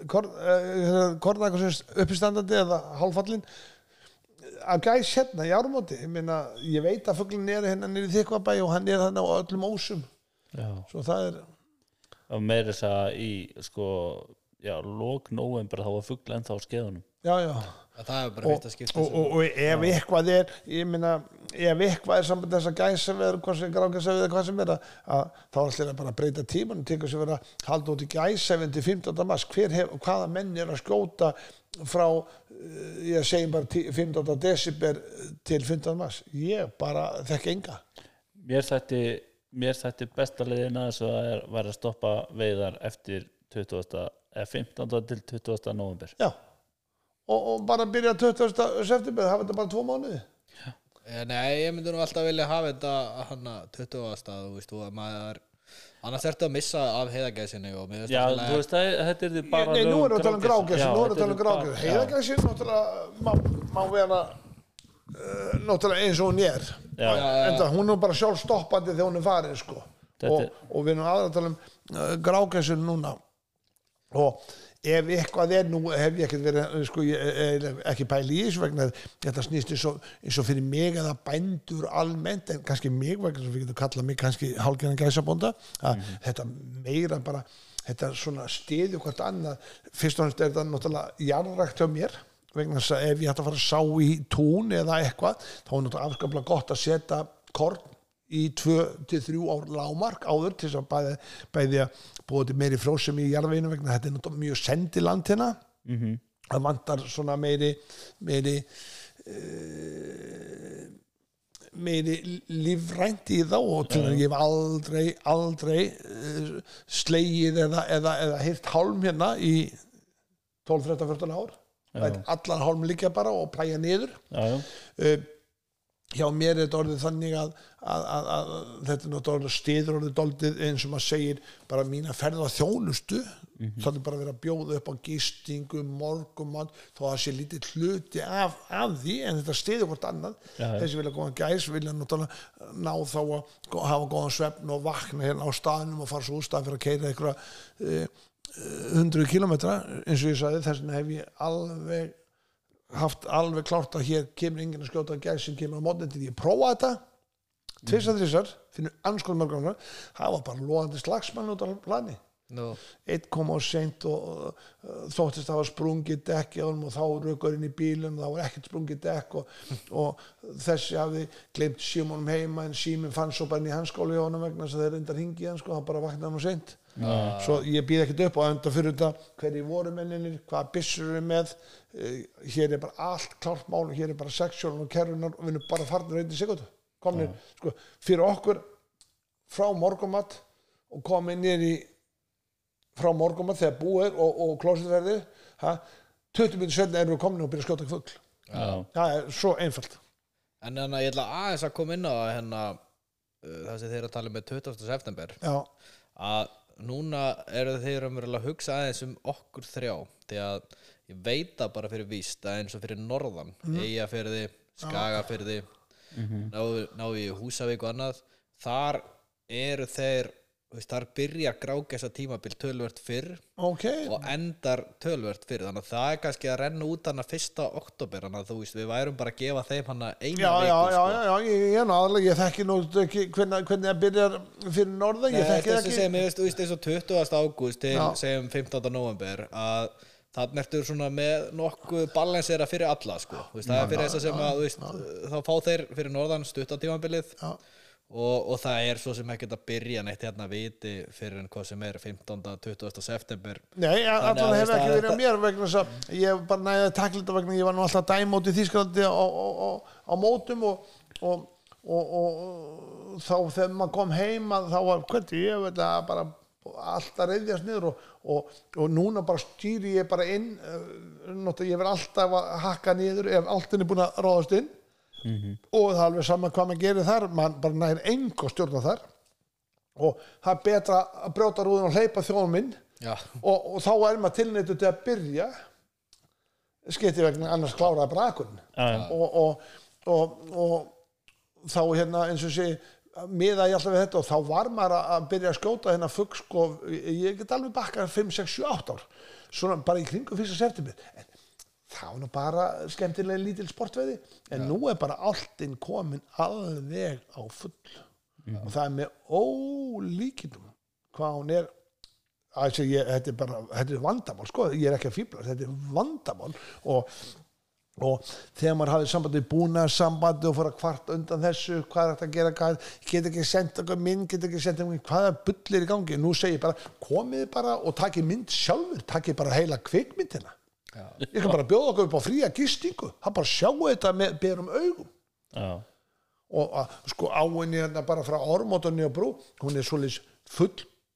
korðakonsins uppistandandi eða hálffallin að gæs hérna í árumóti ég, meina, ég veit að fuglin er hérna nýri þykvabæ og hann er þannig á öllum ósum. Já. svo það er, og meira þess að í sko, já, lók november þá var fugla ennþá á skeiðunum. Já, já það er bara og, fyrsta skipti og, og, og ef eitthvað er ég meina, ef eitthvað er samband þess að gæsa við hvað sem grágæsa við hvað sem er að, að þá er allir að bara breyta tíman og tekur sér vera að halda út í gæsa við til 15. mars, hver hef, hvaða menn er að skjóta frá eh, ég segjum bara tí- 15. desiber til 15. mars ég bara þekki enga mér þætti mér þætti besta leiðin að þessu að er, var að stoppa veiðar eftir 20. eða 15. til 20. november já og, og bara byrja 20. september hafa þetta bara tvo mánuði Eh, Nei, ég myndi nú alltaf vilja hafa þetta hann 20. stað, þú veist, og að maður annars ertu að missa af heiðagæsinni og mér finnst Já, alltaf- þú veist að þetta er því bara Nei, nú erum við að tala um grágæsin. grágæsin Já, nú erum við að tala um eru bara- grágæsin já. heiðagæsin náttúrulega má, má vera uh, náttúrulega eins og hún er Já. en það, hún er bara sjálf stoppandi þegar hún er farin sko. Og, og við erum aðra að tala um uh, grágæsin núna og ef eitthvað er nú hef ég ekkert verið sko, ég, er ekki pæli í þessu vegna þetta snýst eins og, eins og fyrir mig eða bændur almennt en kannski mig vegna sem við getum kallað mig kannski hálfgerðan gæsabónda að þetta meira bara þetta svona stiði hvort annað. Fyrst og næst er þetta náttúrulega jarðrækt hjá mér vegna þess að ef ég ætti að fara að sá í tún eða eitthvað þá er náttúrulega afskaplega gott að setja korn í 2-3 ár lámark áður til þess að bæði, bæði að búið til meiri frósum í jarðveginu vegna þetta er náttúrulega mjög sendi land hérna. Mhm. það vantar svona meiri meiri uh, meiri lífrænt í þá og til að ég hef aldrei aldrei uh, slegið eða, eða, eða hýrt hálm hérna í 12, 13, 14 ár. Allan hálm líka bara og plæja niður. Uh, hjá mér er þetta orðið þannig að, að, að, að þetta er náttúrulega stiður orðið doldið eins og maður segir bara mína ferða þjónustu. Þannig bara að vera að bjóða upp á gistingu morgumann, þó að það sé lítið hluti af, af því, en þetta stiður hvort annað, já. þessi vilja góðan gæs vilja náttúrulega ná þá að hafa góðan svefn og vakna hérna á staðnum og fara svo úrstað fyrir að keira einhverja uh, 100 kilometra eins og ég sagði, þess vegna hef ég alveg haft alveg klárt að hér kemur enginn að skjóta gæs sem kemur á mótni til ég prófa þetta. Tvisar þrísar, finnur anskoð mörgum það var bara loðandi slagsmann út á plani Nú, eitt kom á seint og uh, þóttist að það var sprungið dekk og þá rökur inn í bílum það var ekkert sprungið dekk og, og þessi hafði glemt símónum heima en síminn fann svo bara inn í hanskóli í honum vegna þess að þeir reyndar hingið hann sko, hann bara vaknaði hann á seint svo ég býð ekkert upp og enda fyrir þetta hverju voru menninir, hvaða byssur eru með. Uh, hér er bara allt klárt mál hér er bara sexjólun og kerrunar og við erum bara farnir reyndi segundu komnir, sko, fyrir okkur frá morgumat og komið nýr í frá morgumat þegar búið er og, og klósitverði ha, 20 minnir senna erum við komin og byrja að skjóta fugl. Já, það er svo einfalt. En hérna ég ætla aðeins að koma inn á hérna uh, það sem þeir að tala um með 20. september. Já, að núna eru þeir umverulega að hugsa aðeins um okkur þrjá því að ég veit það bara fyrir víst að eins og fyrir norðan mm. Eyjafyrði, Skagafyrði ná, ná í Húsavík og annað þar eru þeir veist, þar byrjar grágæsa tímabil tölvert fyrr ok og endar tölvert fyrir þannig að það er kannski að renna út hana fyrsta oktober þannig að þú veist við værum bara að gefa þeim hana eina já, viku já, sko. já, já, ég, ég, aðalega, ég þekki nú ekki hvernig, hvernig það byrjar fyrir norðan, ég Nei, þekki þessi ekki sem ég veist, þú veist eins og 20. ágúst til Já. segjum 15. november að þannig ertu svona með nokkuð balansera fyrir alla sko. Þú veist, það er fyrir þess að sem að þú veist, þá fá þeir fyrir norðan stuttatímabilið Já. Og, og það er svo sem ekkert að byrja neitt hérna viti fyrir en hvað sem er 15. 20. september Nei, að þú hefur ekki að verið að mér vegna þess að ég bara næði að takla þetta vegna ég var nú alltaf dæmót í Þýskalandi á, á, á, á mótum og, og, og, þá þegar maður kom heim að þá var hvernig ég veit að bara alltaf reyðjast niður og, og, og núna bara stýri ég bara inn uh, ég verð alltaf að hakka niður ef alltinn er búin að ráðast inn og það er alveg saman hvað maður gerir þar mann bara nægir engu að stjórna þar. Og það er betra að brjóta rúðun og hleypa þjóðum inn Já, og, og þá er maður tilnættu til að byrja skeitti vegna annars kláraði já. og, og, og, og þá hérna eins og sé miða ég alltaf við þetta og þá var maður að- að byrja að skjóta hérna fugg sko, ég get alveg bakkað 5, 6, 7, 8 ár. Svona bara í kringum fyrsta september. En það var nú bara skemmtilega lítil sportveði en nú er bara alltinn komin alveg á full. Og það er með ólíkindum hvað hún er Ætli, ég, þetta er bara, þetta er vandamál sko, ég er ekki að fýbla, þetta er vandamál. Og, og þegar maður hafði sambandi búna sambandi og fór að kvart undan þessu hvað er þetta að gera, hvað, get ekki sendt eitthvað mynd, get ekki sendt eitthvað, hvaða bull er í gangi, nú segi ég bara, komið bara og takið mynd sjálfur, takið bara heila kvikmyndina já, ég kan bara bjóða okkur upp á fría gistingu. Það bara sjáu þetta með berum augum. Já, og að, sko áinni hérna bara frá ormótunni og brú. Hún er svolítið full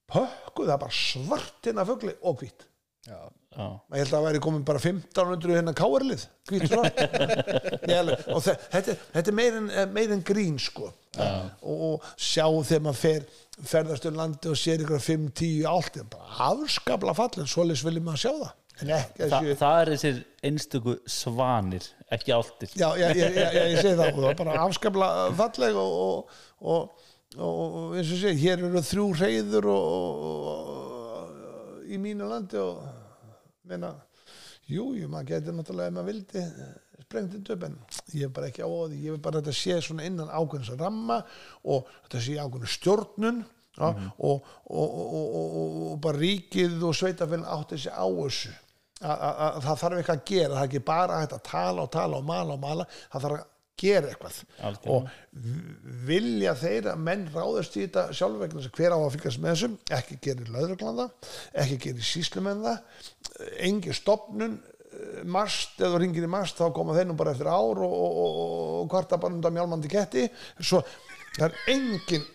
pökkuð, það er bara svart hérna fugli og hvít. Já, já, ég held að það væri komin bara 1500 hérna káarlið, hvít svart. Og þe- þetta, þetta er meir en, meir en grín sko. Og, og sjá þegar maður fer ferðast um landi og sér ykkur 5, 10, allt er bara afskapla fallin svoleiðis viljum maður sjá það ekki Þa, þessi það er þessir einstöku svanir ekki áltir já, já, ég, ég, ég, segi það og það er bara afskapla falleg og, og, og, og eins og sé, hér eru þrjú reyður í mínu landi og meina, jú, jú, maður getur náttúrulega ef maður vildi sprengt þetta upp en ég er bara ekki á því, ég vil bara að þetta sé svona innan ákveðins ramma og þetta sé ákveðinu stjórnun og, og, og, og, og bara ríkið og sveitaféln átti sig á þessu að, að, að það þarf eitthvað að gera það er ekki bara að tala og tala og mala og mala það þarf að gera eitthvað. Algjörlega. og vilja þeir að menn ráðast í þetta sjálfvegna hver á að fylgjast með þessum? Ekki gerir löðruglanda ekki gerir síslumenn það engi stopnun eh, mast, ef þú ringir í mast þá koma þeir nú bara eftir ár og, og, og, og kvarta bara undan mjálmandi ketti. Svo það er engin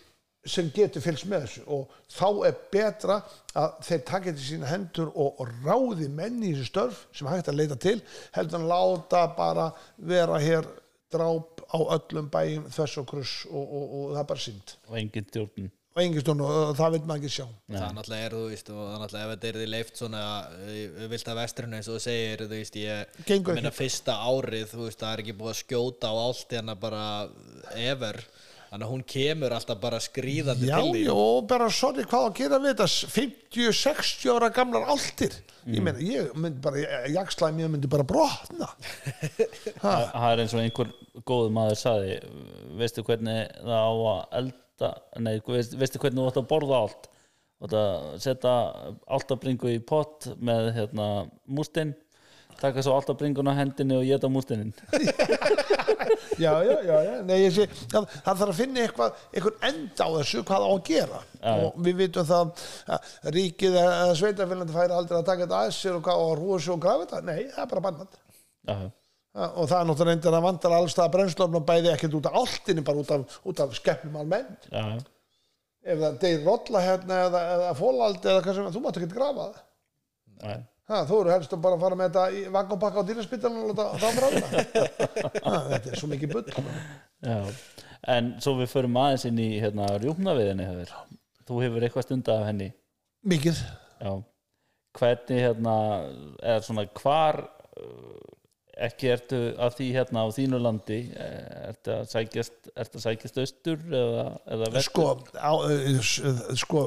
sem getur fylgst með þessu. Og þá er betra að þeir takja til sína hendur og, og ráði menni í þessu störf sem hægt að leita til heldur en láta bara vera hér dráp á öllum bæjum þess og kruss og, og, og það er bara synd. Og engin stjórn. Og engin stund og það vil maður ekki sjá. Það er náttúrulega er, þú veist, og það er náttúrulega ef þetta er því leift svona uh, vilt að vestrinu eins og þú segir, þú veist, ég Gengur minna ekki. fyrsta árið, þú veist, það er ekki búið að skjóta á allt hérna bara ever, þannig að hún kemur alltaf bara skríðandi Já, til því já, og bara sorry hvað að gera við þetta? 50-60 ára gamlar altir ég meina, ég myndi bara jakslæmi, ég myndi bara brotna. *laughs* Það er eins og einhver góð maður saði veistu hvernig það á að elda nei, veist, veistu hvernig þú átt að borða allt? Þú átt að setja áltabringu í pott með hérna, mústinn taka svo áltabringuna á hendinni og geta mústinin *laughs* já, já, já, já. Nei, ég sé, það, það þarf að finna eitthvað, eitthvað enda á þessu hvað á að gera. Og við vitum það að ríkið eða sveitafélandi færi aldrei að taka þetta að sér og, og rúa sig og grafa þetta, nei, það er bara bannat já, og það er náttúrulega reyndir að vandar alls það brennslofn og bæði ekkert út af áltinni bara út af, út af skeppnum almennt. Já, ef það deyr rolla hérna eða, eða fólaldi eða hvað sem þú mátt ekki grafa það. Já, Ha, þú eru helst að bara fara með þetta í vagnopakka á dýraspítalinn og láta það bráða þetta er svo mikið bull já. En svo við förum aðeins inn í hérna, rjúpnaviðinni hefur. þú hefur eitthvað stund af henni? Mikið. Já, hvernig hérna er svona hvar uh, ekki ertu að því hérna á þínu landi? Eh, ertu að sækjast ertu að sækjast austur eða, eða vestur? Sko, á, s- sko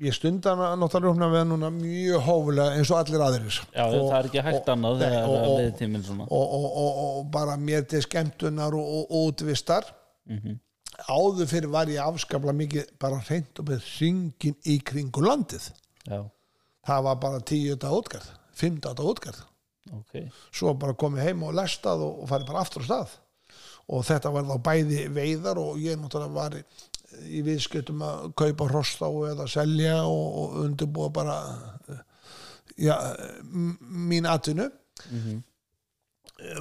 ég stunda náttúrulega rúfna við núna mjög hófulega eins og allir aðrir. Já, það er ekki hægt annað og- að og- og, og, og, og bara mér til skemmtunar og, og útvistar. Mhm. áður fyrir var ég afskapla mikið bara hreint og með ringin í kringu landið. Já, það var bara tíu þetta útgarð fimm þetta útgarð ok. Svo bara komið heim og lestað og, og farið bara aftur á stað. Og þetta var þá bæði veiðar og ég náttúrulega var í, viðskiptum að kaupa hrossá eða selja og, og undirbúa bara m- mín atvinnu.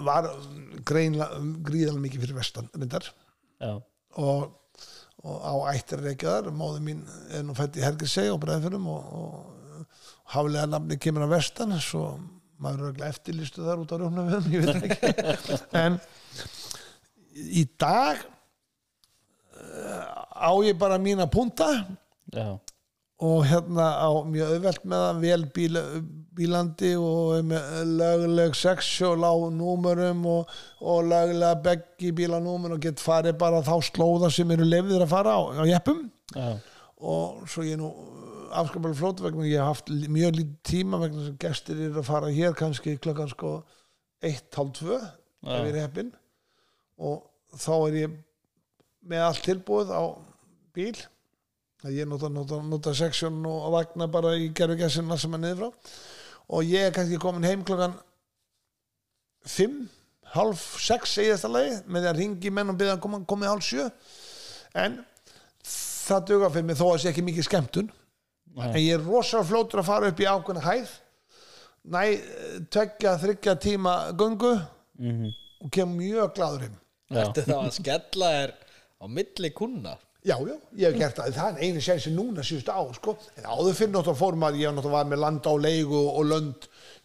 Var greinlega gríðalega mikið fyrir vestan reyndar. Já, og, og á ættir reykjaðar móði mín er nú fætt í Helgisei og breiðfjörum og, og haflega nafni kemur að vestan svo maður er örugglega eftirlistu þar út á rjónum *laughs* en í dag á ég bara mína punta já, og hérna á mjög auðvelt með það vel bíl, bílandi og með lögleg sexjól á númurum og, og löglega beggi bílanúmer og get farið bara þá slóða sem eru lefðir að fara á, á jeppum. Já, og svo ég nú afskapalega flót vegna ég hef haft mjög lítið tíma vegna að gestir eru að fara hér kannski klokkan sko eitt, hálf tvö ef ég er heppinn. Og þá er ég með allt tilbúið á bíl. Að ég nota, nota, nota seksjón og vagna bara í gerfugessinna sem er niður frá. Og ég er kannski komin heim klokkan fimm, hálf sex segist að lagi með því að ringi menn og byrja að koma, komið hálf sjö. En það duga fyrir mig þó að sé ekki mikið skemmtun. Nei. en ég er rosalega flótur að fara upp í ákveðna hæð. Næ, tveggja, þryggja tíma göngu mhm, og kem mjög gladur heim. Þetta þá að *laughs* skella er á milli kuna Já, já, ég hef gert það, það er einu sensi núna síðust á, sko, en áður fyrir náttúrulega fór maður, ég náttúrulega var með land á leigu og lönd,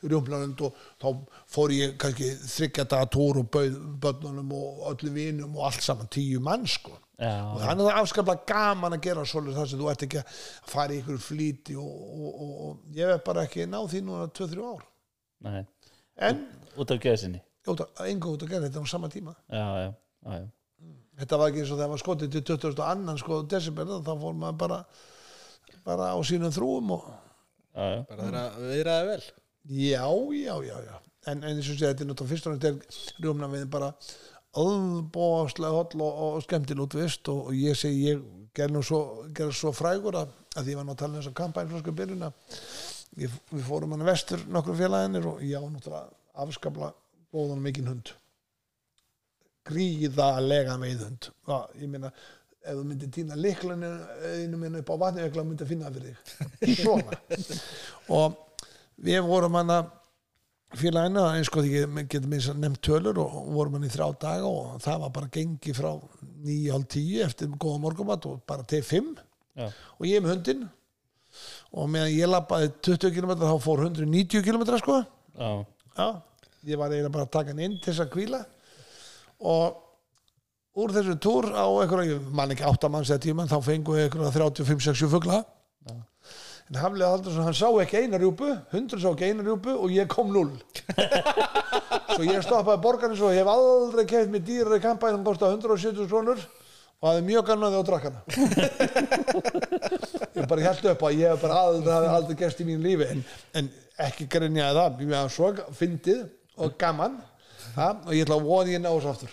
rjómlanund og þá fór ég kannski þryggja daga tór og bauð börnunum og öllum vinum og allt saman tíu mann, sko. Já, og þannig að það er afskaplega gaman að gera svolítið þar sem þú ert ekki að fara í ykkur flýti og, og, og, og ég hef bara ekki náð því núna 2-3 ár. nei, En, út af að, enga út að gera þetta á sama tíma. Já, já, já, já Þetta var ekki eins og þegar maður skotið til 20. annan sko desember, þá fór maður bara bara á sínum þrúum og Já, já, bara þeirra viðraði vel Já, já, já, já. En, en eins og sé, þetta er náttúrulega fyrst og næst rjómna við bara öðbóðslega holl og, og skemmtil útvist og, og ég segi, ég ger nú svo, ger svo frægur að, að ég var nú að tala um þess að kampænflösku byrjun að við, við fórum hann vestur nokkur félaginir og ég á náttúrulega afskapla góðan mikinn hund gríðalega veiðhund ég meina, ef þú myndir týna liklanu einu minna upp á vatni þá myndir að finna fyrir þig. *laughs* Svona. Og við vorum hann að félagina eins og því minnst að nefnt tölur og vorum hann í þrjá daga og það var bara gengi frá nýja hálf tíu eftir góða morgumat og bara til fimm. Já, og ég með hundinn. Og meðan ég lappaði 20 km þá fór 190 km sko. Já, Já, ég var eiginlega bara að taka hann inn til þess að kvíla og úr þessu túr á einhverja, ég man ekki átta manns eða tíma, þá fengu við einhverja 35-60 fugla. Já. en Haflega Haldursson, hann sá ekki eina rjúpu hundur sá ekki eina rjúpu og ég kom null. *laughs* Svo ég stoppaði borgarins og hef aldrei keft mér dýrar í kampæn hann kostaði 170 krónur og hafði mjög gannaði á drakkana *laughs* ég bara held upp að ég hef bara aldrei, aldrei gerst í mínu lífi. En, en ekki grinjaði það. Ég meðan svo fyndið og gaman ha? og ég ætla að vona ég ná þessu aftur.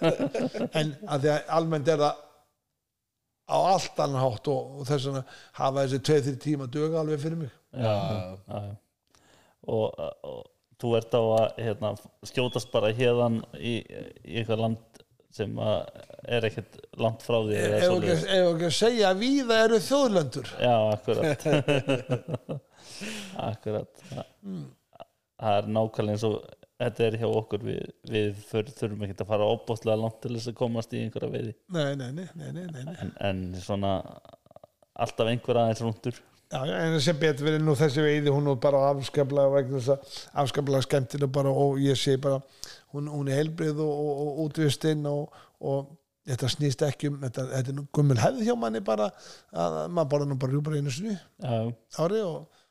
*laughs* En að því að almennt er það á allt annan hátt og, og þess vegna hafa þessi 2-3 tíma döga alveg fyrir mig. Já, já, já. Og, og þú ert á að hérna, skjótast bara hérðan í, í eitthvað land sem að er ekkert langt frá því eða ekki, að segja að víða eru þjóðlöndur Já, akkurat. *laughs* Akkurat. Það, það er nákvæmlega eins og þetta er hjá okkur við, við för, þurfum ekki að fara óbúslega langt til þess að komast í einhverja veiði. Nei, nei, nei, nei, nei, nei, en, en svona alltaf einhver aðeins rúndur Já, en sem betur verið nú þessi veiði hún er bara afskaplega að afskaplega skemmtileg bara og ég sé bara hún, hún er heilbrið og, og, og útvistinn og, og þetta snýst ekki um þetta, þetta er nú gummul hefð hjá manni bara að maður borða nú bara rjúpar einu Já, ári og,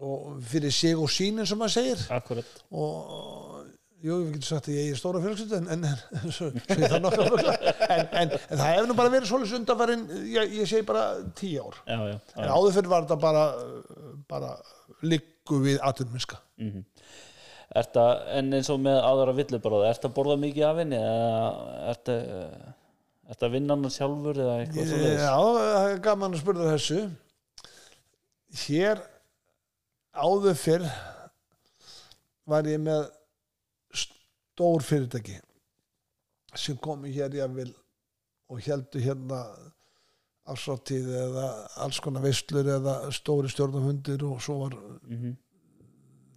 og, fyrir sig og sínin sem maður segir. Akkurat. Og jú, við getum sagt að ég er stóra fjölskyldu en, en, en, en, en, en það hefur nú bara verið svolítið undanfærin, ég, ég segi bara tíu ár. Já, já, en já. áður fyrir var þetta bara bara liggu við atvinnminska Mm að, en eins og með aðra villubráða, ertu að borða mikið af henni eða ertu, ertu að vinna hann sjálfur eða eitthvað svo Já, það er gaman að spurða þessu. Hér áður fyrr var ég með stór fyrirtæki sem komu hér jafnvel og heldur hérna afsáttíð eða alls konar veislur eða stóri stjórnarfundir og svo var mm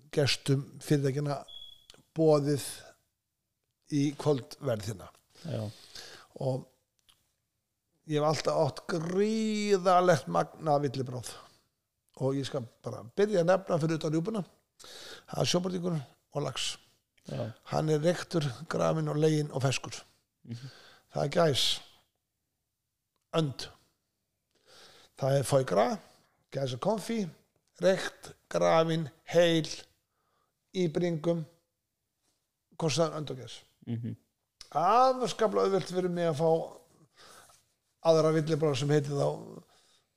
gestum fyrirtækina bóðið í kvöldverðina. Já, og ég hef alltaf átt gríðalegt magna villibráð og ég skal bara byrja að nefna fyrir utan rjúpuna það er sjópartíkur og lax já, hann er rektur, grafin og legin og feskur það er gæs önd. Það er fóigra gæs og konfi rekt, grafin, heil í bringum kostar önd og gæs. Mm afskaplega auðvelt fyrir mig að fá aðra villibráð sem heiti þá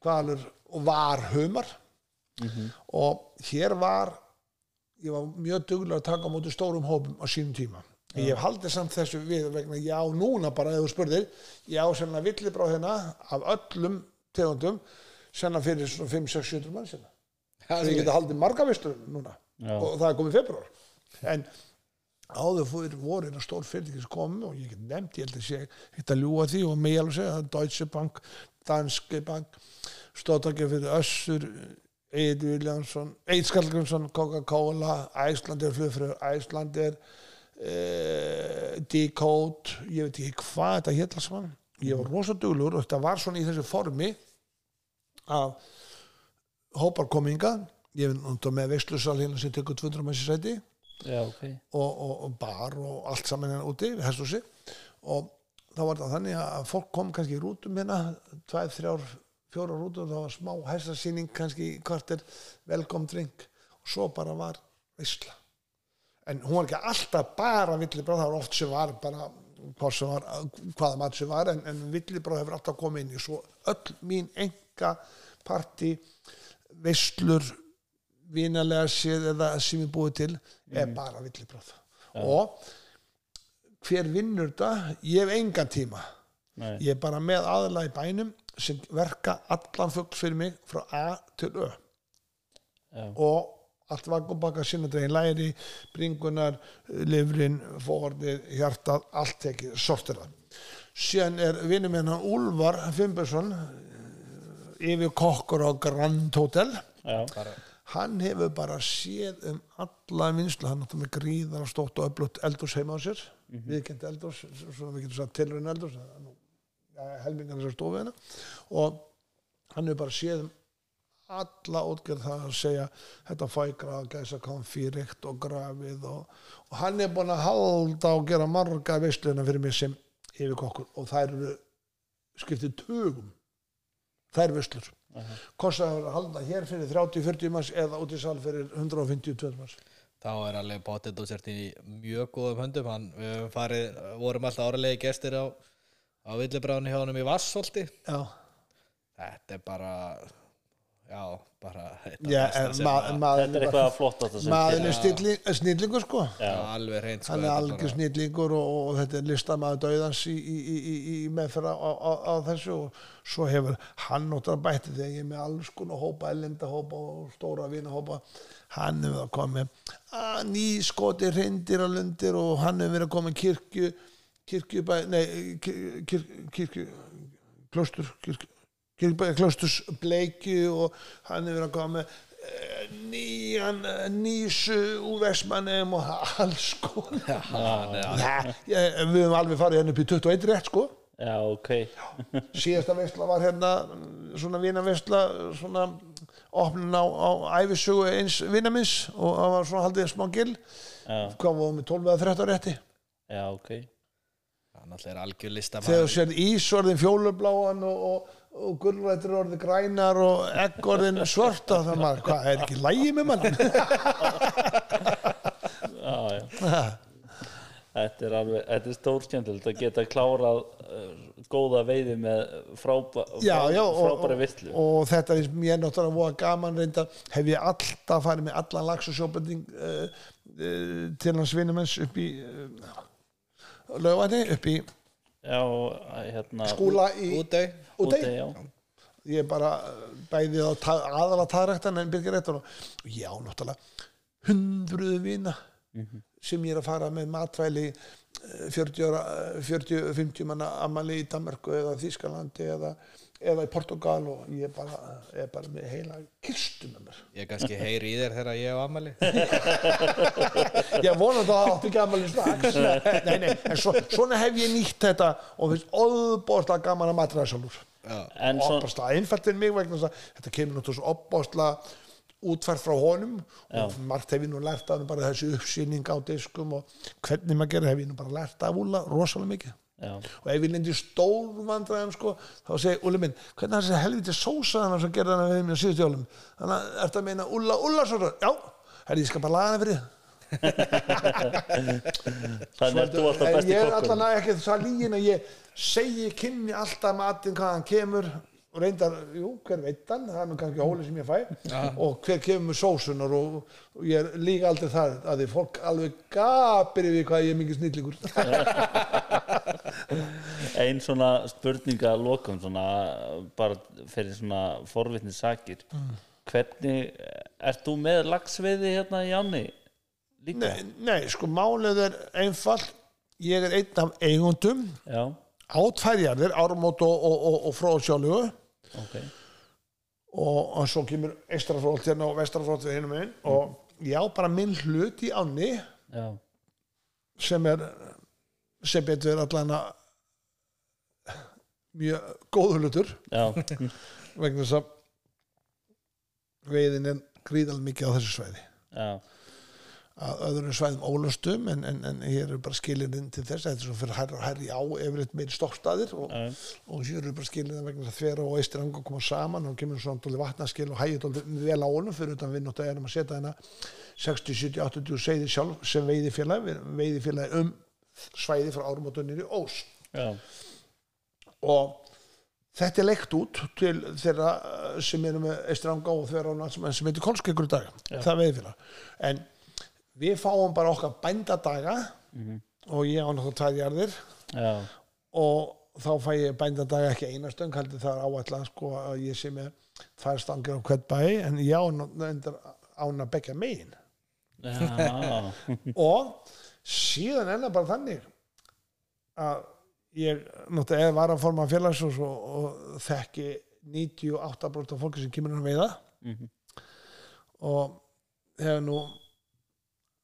kvalur og var humar og hér var ég var mjög duglega að taka á móti stórum hópum á sínum tíma. Ég hef haldið samt þessu við vegna já núna bara ef þú spurðir ég á sennilega villibráð hérna af öllum tegundum sennilega fyrir svona 5-6-7 mann sennilega Það ég geti haldið marga vistur núna. Já. og það er komið februar en áður fyrir voru hérna stór fyrirtæki sem komu og ég get nefnt, ég held að sé hitt að ljúga því og mig alveg segja, það er Deutsche Bank Danske Bank stóttakja fyrir Össur Eid Viljánsson, Eid Skallgrímsson Coca-Cola, Æslandir flugfröður, Æslandir uh, Decode ég veit ekki hvað þetta hétt alls saman. Ég var rosa duglur og þetta var svona í þessu formi að hópar kominga ég náttúrulega með veislusal hérna sem tekur 200 messi sæti. Já, ok. Og, og, og bar og allt saman hérna úti við hesthúsi. Og þá var það þannig að fólk kom kannski í rútum hérna, tvæð, þrjár, fjórar rútur og það var smá hestasýning kannski kvartir, velkom drink. Og svo bara var veisla. En hún var ekki alltaf bara villibráð, það var oft sem var bara sem var, hvaða mat sem var en, en villibráð hefur alltaf komið inn í. Svo öll mín enga parti veislur vinalega séð eða sem ég búið til er bara villibráð. Og hver vinnur þetta? Ég hef engan tíma. Nei. ég er bara með aðla í bænum sem verka allan fugl fyrir mig frá A til Ö. Já, og allt vakumbaka sinnadregin læri, bringunar livrin, fórnið, hjartað allt tekið, sortira síðan er vinnum hérna Úlfar Fimbersson yfir kokkur á Grand Hotel. Já, hann hefur bara séð um alla vinslu, hann átti með gríðar stótt og öflutt eldurs heima á sér. Viðkend eldurs, svona við getum sagt tilraun eldurs það er nú, ja, helmingan þessar stofu hérna og hann hefur bara séð um alla útgerð það að segja þetta fækra að gæsa konfi reykt og grafið og, og hann er búin að halda og gera marga veisluna fyrir mig sem yfirkokkur. Og þær eru skiptið tugum. Þær veislur. Kostar að halda hér fyrir 30-40 manns eða út í sal fyrir 150-200 manns. Þá er alveg potið og sért í mjög góðum höndum. Hann, við farið, vorum alltaf áralegi gestir á, á villibráðinu hjá honum í Vassholti já, þetta er bara já, bara þetta já en sem ma að- þetta er maður eitthvað sem maður er snillingur sko. Já, alveg reynd sko, hann er bara- snillingur og, og þetta er listamaður döðans í, í, í, í, í meðferða á, á, á þessu og svo hefur hann náttúrulega bætti þegar ég er með alls konar hópa, ellendahópa og stóra vinahópa. Hann hefur það komið að nýskoti hrindir og lundir og hann hefur verið að koma kirkju kirkjubæ, nei kir- kir- kirkju klostur kirkju kirkjubæ, klosturs bleikju og hann hefur verið að koma með eh, nýjan eh, nýsu úr Vestmannum og alls konar. Já, er- Nei, ég, við höfum alveg farið hérna upp í 21 rétt sko. Já, ok. Síðasta veistla var hérna svona vinaveistla svona opnun á, á æfisugu eins vinamins og það var svona haldið smá gill já, hvað var með 12 eða 13 rétti. Já, ok hann alltaf er algjör þegar listamaður þú sér ís orðin fjólubláan og, og, og gulrættur orðin grænar og egg orðin svarta það maður, hvað er ekki lægi með mann *laughs* já, já. Þetta er alveg, þetta er stórskemmtilegt að geta klárað uh, góða veiði með frábæ, já, já, og, frábæri og, visslu. og þetta er mér náttúrulega voða gaman reynda hef ég alltaf farið með allan lags og sjóbending uh, uh, til hans vinnumens upp í uh, lögvæni, upp í hérna, skúla í útei ég er bara uh, bæði á aðalega taðræktan en byrgir réttan og já, náttúrulega hundruðu vina sem ég er að fara með matvæli eh, 40 ára, eh, 40-50 manna amali í Danmarku eða Þískalandi eða, eða í Portugal og ég er bara, er bara með heila kistu með mér. Ég kannski heyri í þér þegar ég hef ammali ég vona það átti ekki amali strax. *laughs* Nei, nei, en svo, svona hef ég nýtt þetta og finnst óbóðslega gaman að sjálfur. Já, En svo, opasla einfalt fyrir mig vegna þess að þetta kemur náttúrulega svo opasla útfært frá honum. Og margt hef ég nú lært af bara þessi uppsýning á diskum og hvernig maður gerir hef ég nú bara lært af Úla rosalega mikið já, og ef ég lendi stór vandræðum sko, þá segi Úli minn, hvernig er þessi helviti sósa hana sem gerði hana við mér á síðustu jólum? Þannig að að meina Úla Úla svo já, herri, ég skal bara laga hana fyrir *laughs* þannig er þú alltaf besti ég er kokkur. allan ekki þess að lígin að ég segi kynni alltaf matinn hvað hann kemur og reyndar, jú, hver veit hann það er nú kannski hóli sem ég fæ og hver kemur með sósunar og, og ég er líka aldrei þar að því fólk alveg gapir yfir hvað ég er mikið snillingur *laughs* Ein svona spurninga lokum svona, bara fyrir svona forvitni sakir. Mm. Hvernig, ert þú með lagsveiði hérna í? Líka? nei, nei, sko málið er einfall ég er einn af eigundum Já, á tværjarðir, árumót og, og, og, og fróðsjálfu ok. og, og svo kemur eistrafrótt hérna og vestrafrótt við hinum einn og ég á bara minn hlut í ánni Já, sem er sem betur allan að mjög góður hlutur. Já, *laughs* vegna þess að veiðin er gríðal mikið á þessu svæði. Já, að öðrum svæðum ólöstum en, en, en hér eru bara skilin til þess þetta er svo fyrir hærri og hærri á yfirleitt meiri stoppstaðir og, já, og hér eru bara skilin vegna þess að þvera og eistir anga koma saman og kemur svona dólið vatnaskil og hægir dólið vel á honum fyrir utan við náttúrulega erum að setja hérna 60, 70, 80 segði sjálf sem veiðifélag veiðifélag um svæði frá árum og dönir í Ós. Já, og þetta er leikt út til þeirra eh, sem eru með Estranga og þeirra á sem, sem heitir Kolskeikur í dag það er veiðfélag en við fáum bara okkar bændadaga og ég á náttúrulega tværjarðir já, og þá fæ ég bændadaga ekki einastöng heldur það er áætla sko, að ég sé með tvær stangir á hvert bæ en ég á náttúrulega ána begja megin. Já, *laughs* og síðan það bara þannig að ég náttúrulega er var að forma félags og, og þekki 98% af fólki sem kemur að veiða Mhm. og hefur nú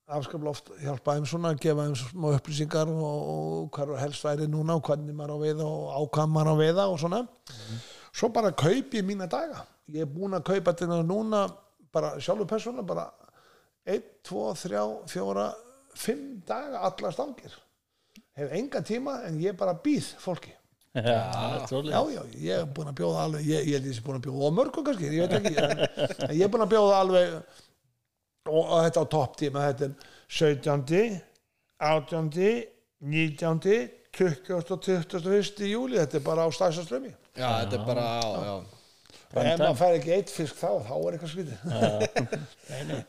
afskaplega oft hjálpað þeim svona að gefa þeim smá upplýsingar og, og hvað er helst væri núna og hvernig maður á veiða og á hvað maður á veiða og svona. Svo bara kaupi ég mína daga. Ég er búin að kaupa þetta núna bara sjálfur persóna bara 1, 2, 3, 4 5 daga allar stangir. Hef enga tíma en ég bara býð fólki. Já, já, já, já, ég er búin að bjóða alveg ég, ég held ég sé búin að bjóða á mörgum kannski ég veit ekki, en, en ég er búin að bjóða alveg og, þetta á topp tíma þetta er 17 18 19 20 og 21 júli þetta er bara á stæðsaströmi Já, þetta er bara, já, já. Og ef maður fær ekki eitt fisk þá þá er eitthvað skrítið. *laughs* Nei, nei.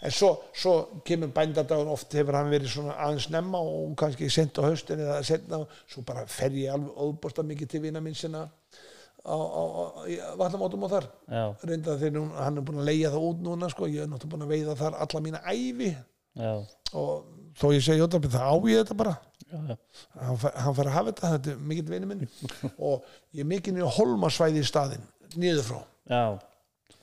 en svo, svo kemur bændadagun oft hefur hann verið svona aðeins nemma og kannski sent á haustin eða setna svo bara fer ég alveg óbústa mikið til vina minn sinna á, á, á í vatnamótum og þar. Reynda þegar hann er búin að leia það út núna sko, ég er náttúrulega búin að veiða þar alla mína ævi. Já, og þó ég segi ótrafið það á ég þetta bara. Já, já, hann, fær- að hafa þetta, þetta er mikill vinur minn. *laughs* Og ég er mikið niður holmasvæði í staðinn, niður frá.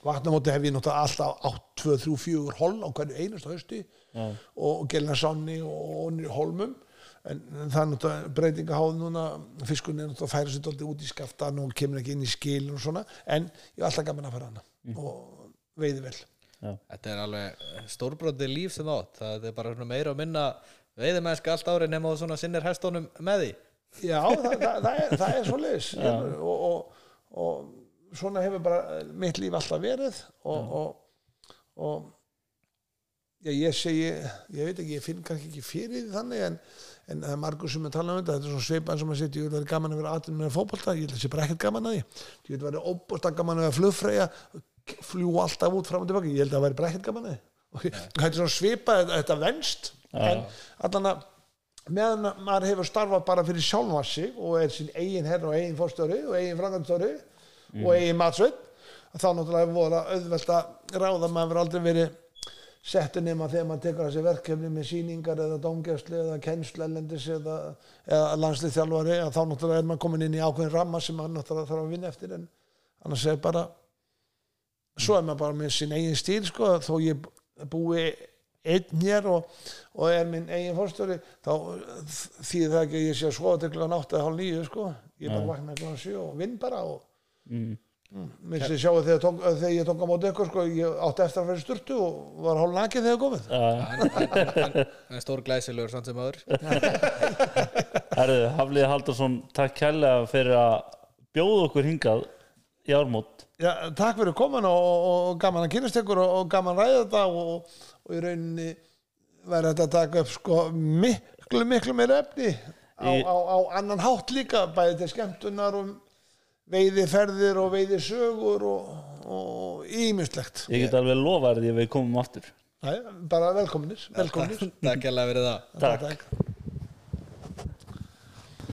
Vatnamóti hef ég náttúrulega alltaf 8, 2, 3, 4 hol á hverju einasta hausti. Já, og Gelnarsanni og niður hólmum en, það er náttúrulega breytinga háð núna. Fiskunni er náttúrulega að færa sér dálítið út í skaftan og kemur ekki inn í skil og svona. En ég er alltaf gaman að fara hana og veiði vel. Þetta er alveg stórbrótið líf sem átt. Það er bara meira og minna veiðimennska allt árið nema þú svona sinnir hestónum með því. Já, það, það, það er, það er svo leiðis og, og, og svona hefur bara mitt líf alltaf verið og, og, og já, ég segi, ég veit ekki, ég finn kannski ekki fyrir þannig en, en það er margur sem er talað um þetta, þetta er svona sveipan sem að setja, ég vil vera gaman að vera aðtum með fótbolta, ég vil sé bara ekkert gaman að því, ég vil vera óbústa gaman að vera flugfreyja, fljú alltaf út fram og tilbaka, ég held að það væri bara ekkert gaman að því. Og þetta er svona svipa, þetta venst. En allan að meðan að maður hefur starfað bara fyrir sjálfa sig og er sín eigin herr og eigin fórstöri og eigin frangandstöri og eigin matsveit þá náttúrulega voru að auðvelt að ráða. Maður hefur aldrei verið settur nema þegar maður tekur þessi verkefni með síningar eða dómgæslu eða kennslu ellendis eða, eða landslið þjálfari að þá náttúrulega er maður komin inn í ákveðin ramma sem maður náttúrulega þarf að vinna eftir en annars er bara svo er maður bara með sín eigin stíl sko, þó ég búi einn hér og, og er minn eigin fórstöri þá þýðir það ekki að ég sé að skoða til klukkan 8 eða hálf 9 sko. ég bara vakna klukkan 7 og vinn bara og mm, minnst ég sjáu þegar, tók, þegar ég tók á móti ykkur sko, ég átti eftir að fyrir sturtu og var hálf nakið þegar komið já, Það er stór glæsilegur samt sem aður *laughs* herðu, Hafliði Haldarsson takk kærlega fyrir að bjóða okkur hingað í ármót. Já, takk fyrir komin og, og, og gaman að kynast ykkur og, og gaman að ræða þetta og, og í rauninni verður þetta að taka upp sko miklu, miklu meira efni á, Í- á, á annan hátt líka bæði til skemmtunar og veiði ferðir og veiði sögur og, og ímislegt ég get alveg lofa þér því að við komum aftur Nei, bara velkominir, velkominir. Takk hérlega fyrir það Takk. takk.